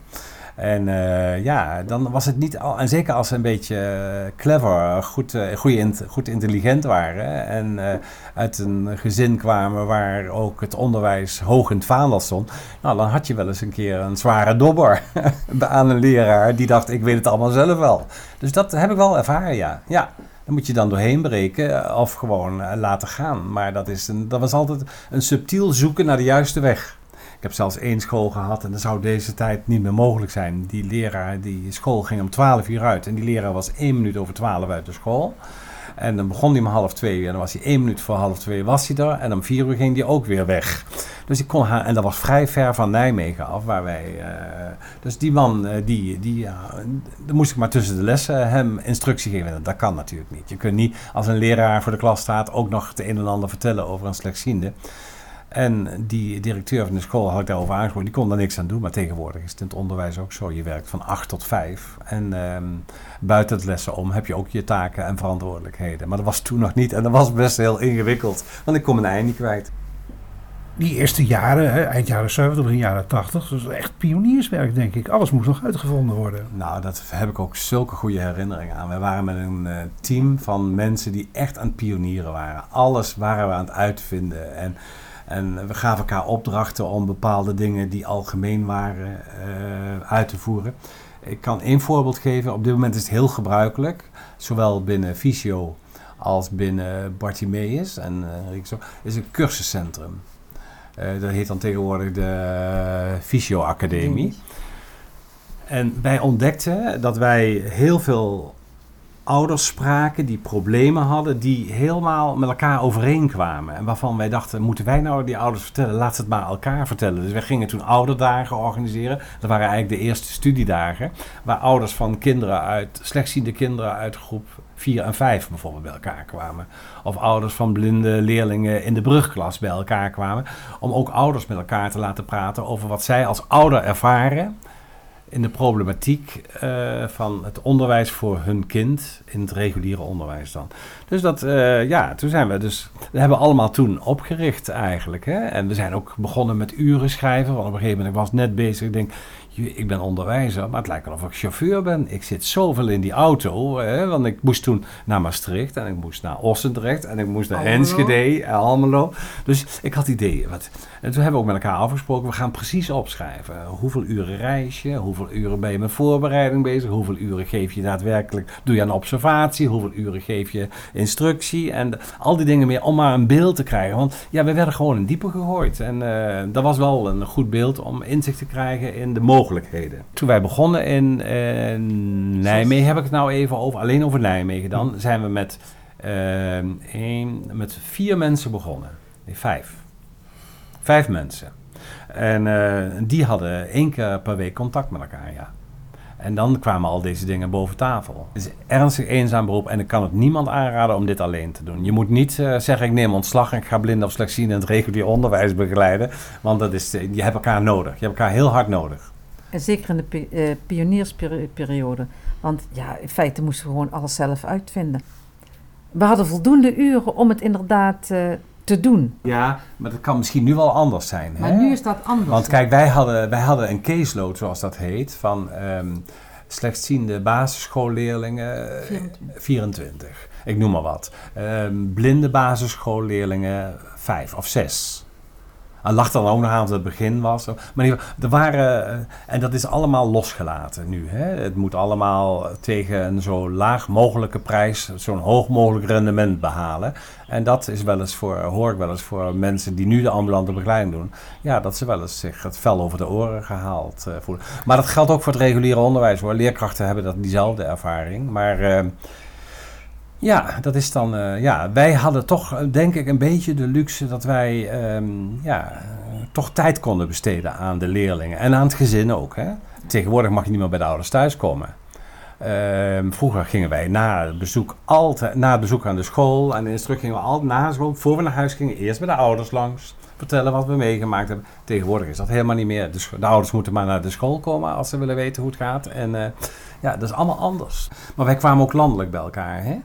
En uh, ja, dan was het niet al. En zeker als ze een beetje clever, goed, uh, goeie, goed intelligent waren. En uit een gezin kwamen waar ook het onderwijs hoog in het vaandel stond. Nou, dan had je wel eens een keer een zware dobber aan een leraar die dacht: ik weet het allemaal zelf wel. Dus dat heb ik wel ervaren, ja. ja. Dan moet je dan doorheen breken of gewoon laten gaan. Maar dat, is een, dat was altijd een subtiel zoeken naar de juiste weg. Ik heb zelfs één school gehad en dan zou deze tijd niet meer mogelijk zijn. Die leraar, die school ging om 12 uur uit en die leraar was één minuut over 12 uit de school. En dan begon hij om half twee en dan was hij één minuut voor half twee was hij er. En om vier uur ging hij ook weer weg. Dus ik kon haar, en dat was vrij ver van Nijmegen af, waar wij. Uh, dus die man, uh, die, die, ja, dan moest ik maar tussen de lessen hem instructie geven. Dat kan natuurlijk niet. Je kunt niet als een leraar voor de klas staat ook nog het een en ander vertellen over een slechtziende. En die directeur van de school had ik daarover aangesproken. Die kon daar niks aan doen. Maar tegenwoordig is het in het onderwijs ook zo. Je werkt van 8 tot 5. En um, buiten het lessen om heb je ook je taken en verantwoordelijkheden. Maar dat was toen nog niet. En dat was best heel ingewikkeld. Want ik kon mijn eind niet kwijt. Die eerste jaren, hè, eind jaren 70, begin jaren 80, dat was echt pionierswerk, denk ik. Alles moest nog uitgevonden worden. Nou, dat heb ik ook zulke goede herinneringen aan. We waren met een uh, team van mensen die echt aan het pionieren waren. Alles waren we aan het uitvinden. En en we gaven elkaar opdrachten om bepaalde dingen die algemeen waren uh, uit te voeren. Ik kan één voorbeeld geven. Op dit moment is het heel gebruikelijk, zowel binnen Visio als binnen Bartimeus en uh, zo, is een cursuscentrum. Uh, dat heet dan tegenwoordig de Visio Academie. En wij ontdekten dat wij heel veel ouders spraken die problemen hadden, die helemaal met elkaar overeenkwamen. En waarvan wij dachten, moeten wij nou die ouders vertellen? Laat ze het maar elkaar vertellen. Dus wij gingen toen ouderdagen organiseren. Dat waren eigenlijk de eerste studiedagen. Waar ouders van kinderen uit, slechtziende kinderen uit groep 4 en 5 bijvoorbeeld bij elkaar kwamen. Of ouders van blinde leerlingen in de brugklas bij elkaar kwamen. Om ook ouders met elkaar te laten praten over wat zij als ouder ervaren in de problematiek uh, van het onderwijs voor hun kind in het reguliere onderwijs dan. Dus dat, uh, ja, toen zijn we dus, dat hebben we allemaal toen opgericht eigenlijk. Hè? En we zijn ook begonnen met uren schrijven, want op een gegeven moment was ik net bezig, ik denk, "Jee, ik ben onderwijzer, maar het lijkt wel of ik chauffeur ben. Ik zit zoveel in die auto, hè, want ik moest toen naar Maastricht en ik moest naar Ossendrecht en ik moest naar. Enschede en Almelo. Dus ik had ideeën. Wat, en toen hebben we ook met elkaar afgesproken, we gaan precies opschrijven. Hoeveel uren reis je, hoeveel uren ben je met voorbereiding bezig, hoeveel uren geef je daadwerkelijk, doe je aan observatie, hoeveel uren geef je instructie en al die dingen meer om maar een beeld te krijgen. Want ja, we werden gewoon in diepe gegooid en eh, dat was wel een goed beeld om inzicht te krijgen in de mogelijkheden. Toen wij begonnen in eh, Nijmegen, heb ik het nou even over, alleen over Nijmegen dan, zijn we met, eh, één, met vier mensen begonnen. Nee, vijf. Vijf mensen. En eh, die hadden één keer per week contact met elkaar, ja. En dan kwamen al deze dingen boven tafel. Het is een ernstig eenzaam beroep en ik kan het niemand aanraden om dit alleen te doen. Je moet niet eh, zeggen ik neem ontslag en ik ga blind of slechtziend in het regulier onderwijs begeleiden. Want dat is, je hebt elkaar nodig. Je hebt elkaar heel hard nodig. En zeker in de pi- eh, pioniersperiode. Want ja, in feite moesten we gewoon alles zelf uitvinden. We hadden voldoende uren om het inderdaad eh, te doen. Ja, maar dat kan misschien nu wel anders zijn. Maar hè? nu is dat anders. Want kijk, wij hadden, wij hadden een caseload, zoals dat heet, van ehm slechtziende basisschoolleerlingen, eh, 24. 24. Ik noem maar wat. Ehm, blinde basisschoolleerlingen, 5 of 6. En lag dan ook nog aan het begin was. Maar er waren, eh, en dat is allemaal losgelaten nu. Hè? Het moet allemaal tegen een zo laag mogelijke prijs, zo'n hoog mogelijk rendement behalen. En dat is wel eens voor, hoor ik wel eens voor mensen die nu de ambulante begeleiding doen. Ja, dat ze wel eens zich het vel over de oren gehaald eh, voelen. Maar dat geldt ook voor het reguliere onderwijs hoor. Leerkrachten hebben dat, diezelfde ervaring. Maar eh, ja, dat is dan. eh, ja, wij hadden toch, eh, denk ik, een beetje de luxe dat wij ehm, ja, eh, toch tijd konden besteden aan de leerlingen en aan het gezin ook. Hè? Tegenwoordig mag je niet meer bij de ouders thuiskomen. Ehm, vroeger gingen wij na het bezoek altijd, na het bezoek aan de school en de instructie gingen we altijd na school, voor we naar huis gingen, eerst bij de ouders langs, vertellen wat we meegemaakt hebben. Tegenwoordig is dat helemaal niet meer. De, de ouders moeten maar naar de school komen als ze willen weten hoe het gaat. En ja, dat is allemaal anders. Maar wij kwamen ook landelijk bij elkaar, hè?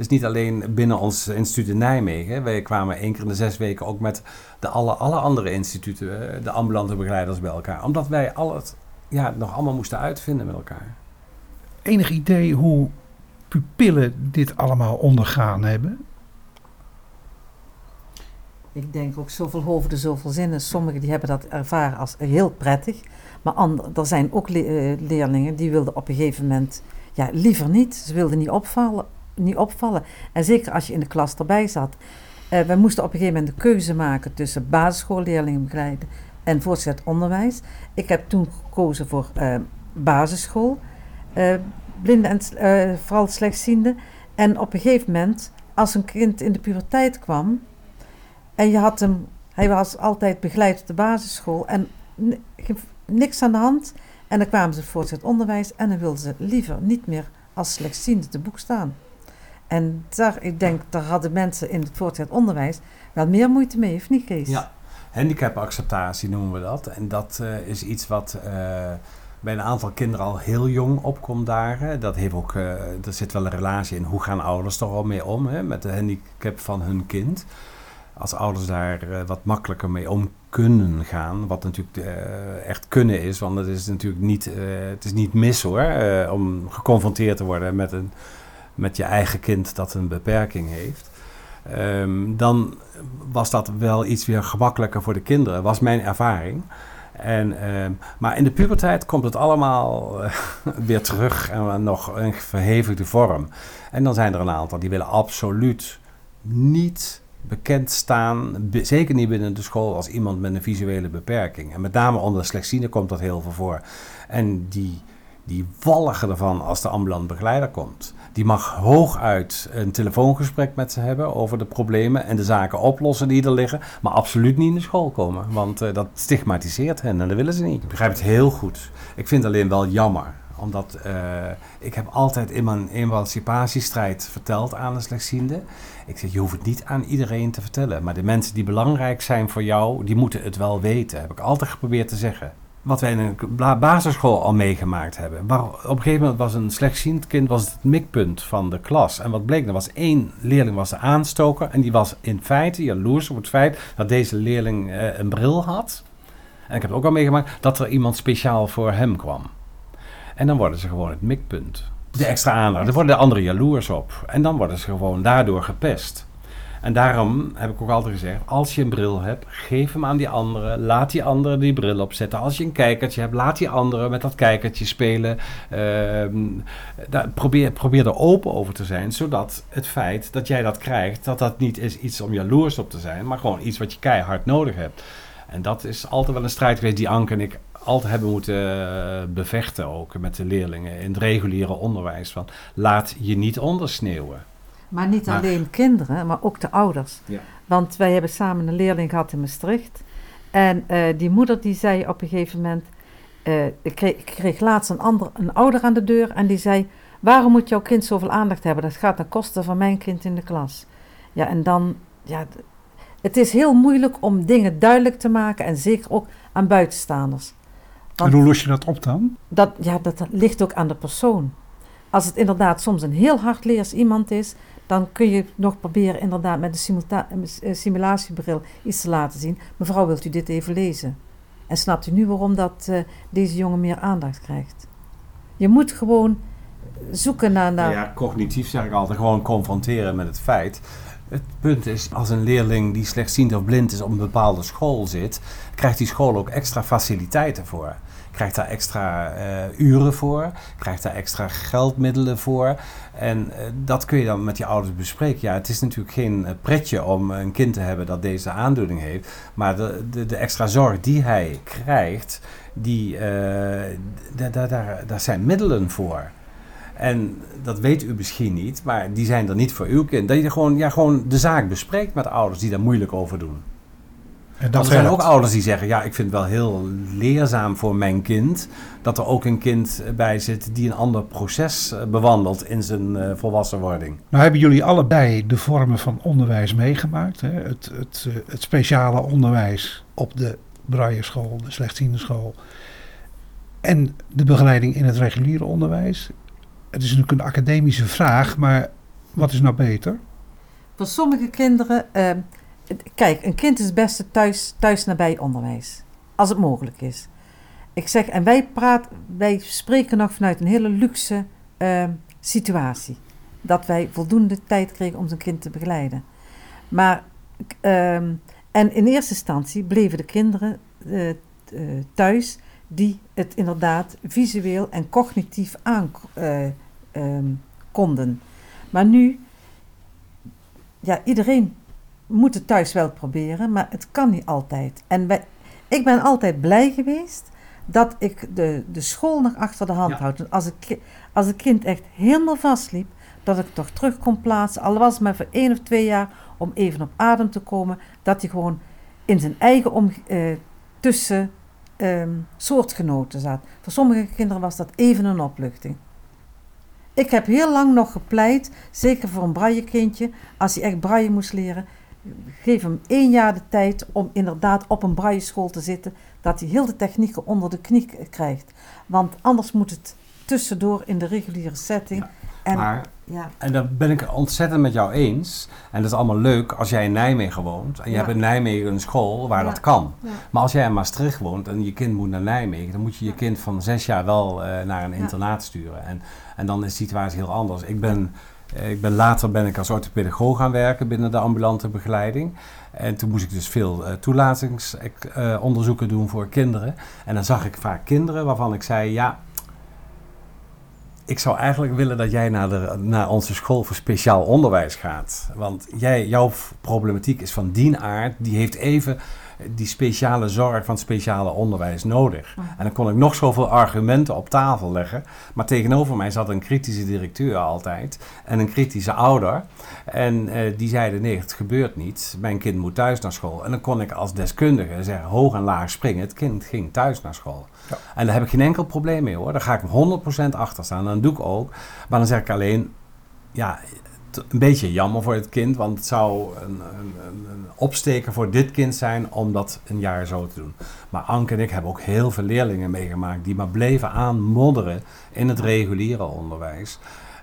Het is niet alleen binnen ons instituut in Nijmegen. hè. Wij kwamen één keer in de zes weken ook met de alle, alle andere instituten, de ambulante begeleiders bij elkaar. Omdat wij al het ja, nog allemaal moesten uitvinden met elkaar. Enig idee hoe pupillen dit allemaal ondergaan hebben? Ik denk ook zoveel hoofden, zoveel zinnen. Sommigen die hebben dat ervaren als heel prettig. Maar ander, er zijn ook le- eh, leerlingen die wilden op een gegeven moment ja, liever niet. Ze wilden niet opvallen, niet opvallen. En zeker als je in de klas erbij zat. Eh we moesten op een gegeven moment de keuze maken tussen basisschoolleerlingen begeleiden en voortgezet onderwijs. Ik heb toen gekozen voor eh, basisschool, eh blinden en vooral slechtzienden. En op een gegeven moment, als een kind in de puberteit kwam, en je had hem, hij was altijd begeleid op de basisschool en niks aan de hand. En dan kwamen ze voor het onderwijs en dan wilden ze liever niet meer als slechtziende te boek staan. En daar, ik denk, daar hadden mensen in het voortgezet onderwijs wel meer moeite mee, of niet Kees? Ja, handicapacceptatie noemen we dat. En dat eh, is iets wat eh, bij een aantal kinderen al heel jong opkomt daar. Dat heeft ook, eh, er zit wel een relatie in. Hoe gaan ouders er al mee om hè, met de handicap van hun kind? Als ouders daar wat makkelijker mee om kunnen gaan, wat natuurlijk echt kunnen is, want het is natuurlijk niet, het is niet mis hoor, om geconfronteerd te worden met, een, met je eigen kind dat een beperking heeft. Ehm, dan was dat wel iets weer gemakkelijker voor de kinderen, was mijn ervaring. En, ehm, maar in de puberteit komt het allemaal eh, weer terug en nog een verhevigde vorm. En dan zijn er een aantal die willen absoluut niet bekend staan, zeker niet binnen de school, als iemand met een visuele beperking. En met name onder de slechtzienden komt dat heel veel voor. En die, die walgen ervan als de ambulant begeleider komt. Die mag hooguit een telefoongesprek met ze hebben over de problemen en de zaken oplossen die er liggen, maar absoluut niet in de school komen, want eh, dat stigmatiseert hen en dat willen ze niet. Ik begrijp het heel goed. Ik vind het alleen wel jammer, omdat eh, ik heb altijd in mijn emancipatiestrijd verteld aan de slechtziende. Ik zeg, je hoeft het niet aan iedereen te vertellen, maar de mensen die belangrijk zijn voor jou, die moeten het wel weten, heb ik altijd geprobeerd te zeggen wat wij in een basisschool al meegemaakt hebben. Maar op een gegeven moment was een slechtziend kind was het mikpunt van de klas. En wat bleek, er was één leerling was de aanstoker. En die was in feite jaloers op het feit dat deze leerling eh, een bril had. En ik heb het ook al meegemaakt dat er iemand speciaal voor hem kwam. En dan worden ze gewoon het mikpunt. De extra aandacht. Dan worden de anderen jaloers op. En dan worden ze gewoon daardoor gepest. En daarom heb ik ook altijd gezegd: als je een bril hebt, geef hem aan die anderen. Laat die anderen die bril opzetten. Als je een kijkertje hebt, laat die anderen met dat kijkertje spelen. Ehm, probeer, probeer er open over te zijn, zodat het feit dat jij dat krijgt, dat dat niet is iets om jaloers op te zijn, maar gewoon iets wat je keihard nodig hebt. En dat is altijd wel een strijd geweest die Anke en ik altijd hebben moeten eh, bevechten, ook met de leerlingen in het reguliere onderwijs. Van laat je niet ondersneeuwen. Maar niet Maar- alleen kinderen, maar ook de ouders. Ja. Want wij hebben samen een leerling gehad in Maastricht. En eh, die moeder die zei op een gegeven moment... eh, ik, kreeg, ik kreeg laatst een, ander, een ouder aan de deur en die zei... Waarom moet jouw kind zoveel aandacht hebben? Dat gaat ten koste van mijn kind in de klas. Ja, en dan... Ja, het is heel moeilijk om dingen duidelijk te maken en zeker ook aan buitenstaanders. Want- En hoe los je dat op dan? Dat, ja, dat ligt ook aan de persoon. Als het inderdaad soms een heel hardleers iemand is, dan kun je nog proberen inderdaad met een eh, simulatiebril iets te laten zien. Mevrouw, wilt u dit even lezen? En snapt u nu waarom dat, eh, deze jongen meer aandacht krijgt? Je moet gewoon zoeken naar... Nou ja, cognitief zeg ik altijd gewoon confronteren met het feit. Het punt is, als een leerling die slechtziend of blind is op een bepaalde school zit, krijgt die school ook extra faciliteiten voor. Krijgt daar extra eh, uren voor, krijgt daar extra geldmiddelen voor. En eh, dat kun je dan met je ouders bespreken. Ja, het is natuurlijk geen eh, pretje om een kind te hebben dat deze aandoening heeft. Maar de, de, de extra zorg die hij krijgt, die, eh, da- da- daar, daar zijn middelen voor. En dat weet u misschien niet, maar die zijn er niet voor uw kind. Dat je gewoon, ja, gewoon de zaak bespreekt met ouders die daar moeilijk over doen. En Dat er zijn ook ouders die zeggen, ja, ik vind het wel heel leerzaam voor mijn kind... dat er ook een kind bij zit die een ander proces eh, bewandelt in zijn eh, volwassenwording. Nou hebben jullie allebei de vormen van onderwijs meegemaakt. Hè? Het, het, eh, het speciale onderwijs op de brailleschool, de slechtziende school. En de begeleiding in het reguliere onderwijs. Het is natuurlijk een academische vraag, maar wat is nou beter? Voor sommige kinderen... eh, kijk, een kind is het beste thuis, thuis nabij onderwijs. Als het mogelijk is. Ik zeg, en wij, praat, wij spreken nog vanuit een hele luxe eh, situatie. Dat wij voldoende tijd kregen om zijn kind te begeleiden. Maar, ehm, en in eerste instantie bleven de kinderen eh, eh, thuis die het inderdaad visueel en cognitief aan eh, ehm, konden. Maar nu, ja, iedereen moet het thuis wel proberen, maar het kan niet altijd. En ik ben altijd blij geweest dat ik de, de school nog achter de hand Ja. houd. En Als, ik, als een kind echt helemaal vastliep, dat ik toch terug kon plaatsen, al was het maar voor één of twee jaar, om even op adem te komen, dat hij gewoon in zijn eigen om, eh, tussen ehm, soortgenoten zat. Voor sommige kinderen was dat even een opluchting. Ik heb heel lang nog gepleit, zeker voor een braillekindje, als hij echt braille moest leren, geef hem één jaar de tijd om inderdaad op een brailleschool te zitten, dat hij heel de technieken onder de knie krijgt. Want anders moet het tussendoor in de reguliere setting. Ja, en, Maar, ja, en daar ben ik ontzettend met jou eens. En dat is allemaal leuk als jij in Nijmegen woont. En je Ja. hebt in Nijmegen een school waar dat kan. Maar als jij in Maastricht woont en je kind moet naar Nijmegen, dan moet je je kind van zes jaar wel eh, naar een internaat sturen. En, en dan is de situatie heel anders. Ik ben, ik ben later ben ik als orthopedagoog gaan werken binnen de ambulante begeleiding. En toen moest ik dus veel eh toelatingsonderzoeken doen voor kinderen. En dan zag ik vaak kinderen waarvan ik zei, ja, ik zou eigenlijk willen dat jij naar, de, naar onze school voor speciaal onderwijs gaat. Want jij, jouw problematiek is van die aard, die heeft even die speciale zorg van het speciale onderwijs nodig. Mhm. En dan kon ik nog zoveel argumenten op tafel leggen. Maar tegenover mij zat een kritische directeur altijd en een kritische ouder. En eh, die zeiden, nee, het gebeurt niet. Mijn kind moet thuis naar school. En dan kon ik als deskundige zeggen, hoog en laag springen. Het kind ging thuis naar school. Ja. En daar heb ik geen enkel probleem mee hoor. Daar ga ik 100% achter staan. En dat doe ik ook. Maar dan zeg ik alleen, ja, een beetje jammer voor het kind. Want het zou een, een, een, opsteken voor dit kind zijn om dat een jaar zo te doen. Maar Anke en ik hebben ook heel veel leerlingen meegemaakt die maar bleven aanmodderen in het reguliere onderwijs.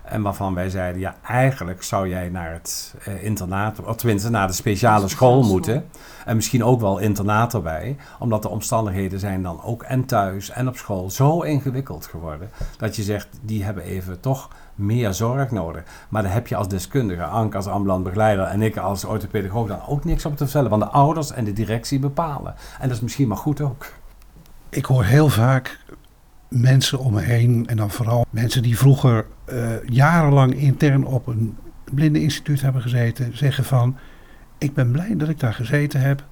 En waarvan wij zeiden, ja, eigenlijk zou jij naar het uh, internaat, of tenminste naar de speciale school moeten. En misschien ook wel internaat erbij. Omdat de omstandigheden zijn dan ook en thuis en op school zo ingewikkeld geworden. Dat je zegt, die hebben even toch meer zorg nodig. Maar daar heb je als deskundige, Anke als ambulant begeleider en ik als orthopedagoog dan ook niks op te vertellen. Want de ouders en de directie bepalen. En dat is misschien maar goed ook. Ik hoor heel vaak mensen om me heen en dan vooral mensen die vroeger uh, jarenlang intern op een blindeninstituut hebben gezeten, zeggen van ik ben blij dat ik daar gezeten heb,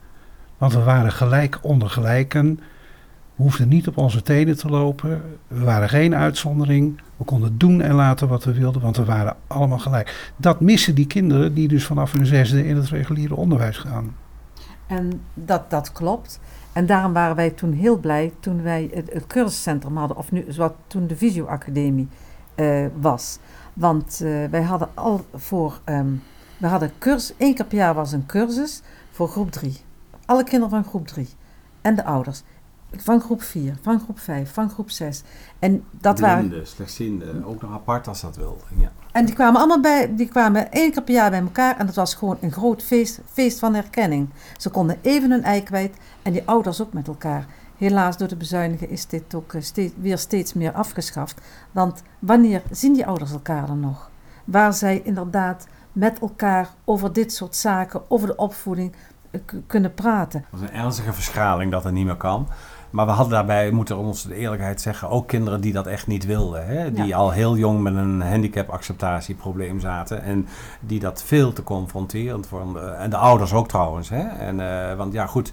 want we waren gelijk onder gelijken. We hoefden niet op onze tenen te lopen. We waren geen uitzondering. We konden doen en laten wat we wilden, want we waren allemaal gelijk. Dat missen die kinderen die dus vanaf hun zesde in het reguliere onderwijs gaan. En dat, dat klopt. En daarom waren wij toen heel blij toen wij het, het cursuscentrum hadden, of nu, wat toen de Visio-academie uh, was. Want uh, wij hadden al voor, um, we hadden cursus, één keer per jaar was een cursus voor groep drie. Alle kinderen van groep drie en de ouders. Van groep 4, van groep 5, van groep 6. En dat waren. slechtziende, ook nog apart als dat wil. Ja. En die kwamen allemaal bij, die kwamen één keer per jaar bij elkaar en dat was gewoon een groot feest, feest van herkenning. Ze konden even hun ei kwijt en die ouders ook met elkaar. Helaas door de bezuinigen is dit ook eh, steeds, weer steeds meer afgeschaft. Want wanneer zien die ouders elkaar dan nog? Waar zij inderdaad met elkaar over dit soort zaken, over de opvoeding eh, kunnen praten. Dat is een ernstige verschraling dat er niet meer kan. Maar we hadden daarbij, moeten we ons de eerlijkheid zeggen, ook kinderen die dat echt niet wilden. Hè? Die al heel jong met een handicapacceptatieprobleem zaten. En die dat veel te confronterend vonden. En de ouders ook trouwens. Hè? En, uh, want ja, goed.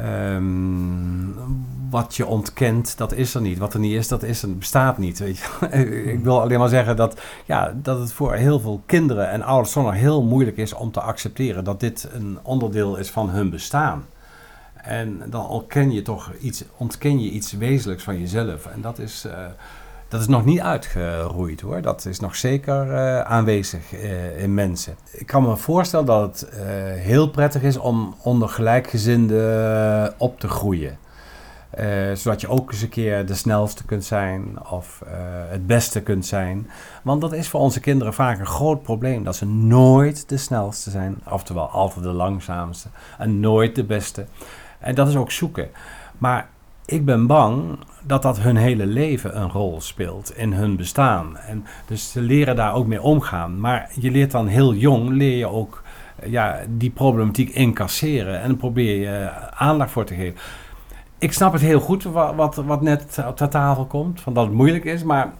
Um, wat je ontkent, dat is er niet. Wat er niet is, dat is er, bestaat niet. Weet je? Ik wil alleen maar zeggen dat, ja, dat het voor heel veel kinderen en ouders soms heel moeilijk is om te accepteren dat dit een onderdeel is van hun bestaan. En dan ontken je toch iets, ontken je iets wezenlijks van jezelf. En dat is, uh, dat is nog niet uitgeroeid hoor. Dat is nog zeker uh, aanwezig uh, in mensen. Ik kan me voorstellen dat het heel prettig is om onder gelijkgezinden op te groeien. zodat je ook eens een keer de snelste kunt zijn of het beste kunt zijn. Want dat is voor onze kinderen vaak een groot probleem. Dat ze nooit de snelste zijn, oftewel altijd de langzaamste en nooit de beste. En dat is ook zoeken. Maar ik ben bang dat dat hun hele leven een rol speelt in hun bestaan. En dus ze leren daar ook mee omgaan. Maar je leert dan heel jong, leer je ook ja, die problematiek incasseren. En probeer je aandacht voor te geven. Ik snap het heel goed wat, wat, net op tafel komt, van dat het moeilijk is. Maar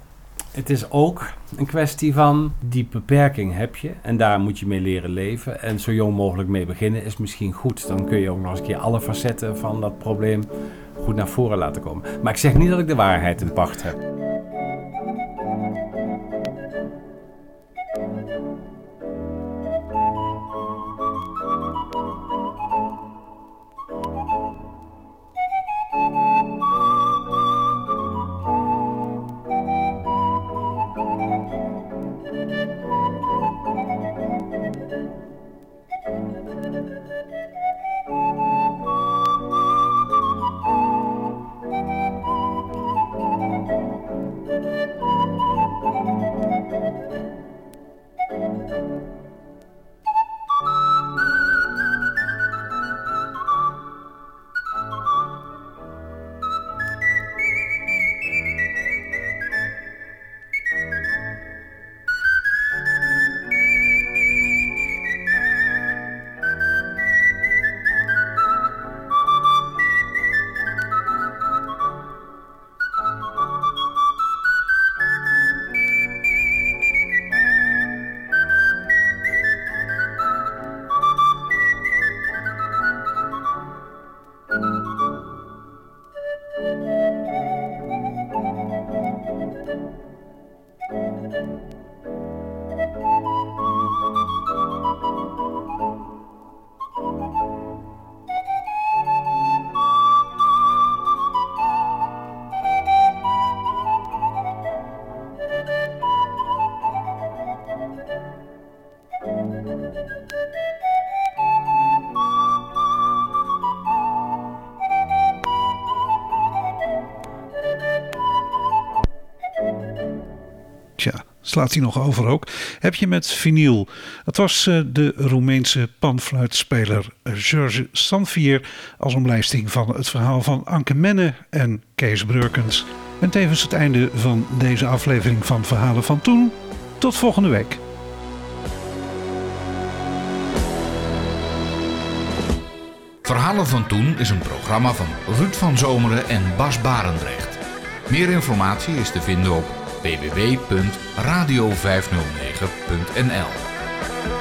het is ook een kwestie van die beperking heb je en daar moet je mee leren leven. En zo jong mogelijk mee beginnen is misschien goed. Dan kun je ook nog eens een keer alle facetten van dat probleem goed naar voren laten komen. Maar ik zeg niet dat ik de waarheid in pacht heb. Slaat hij nog over ook, heb je met vinyl. Het was eh, de Roemeense panfluitspeler George Sanvier als omlijsting van het verhaal van Anke Menne en Kees Breukens. En tevens het einde van deze aflevering van Verhalen van Toen. Tot volgende week. Verhalen van Toen is een programma van Ruud van Zomeren en Bas Barendrecht. Meer informatie is te vinden op www.radio509.nl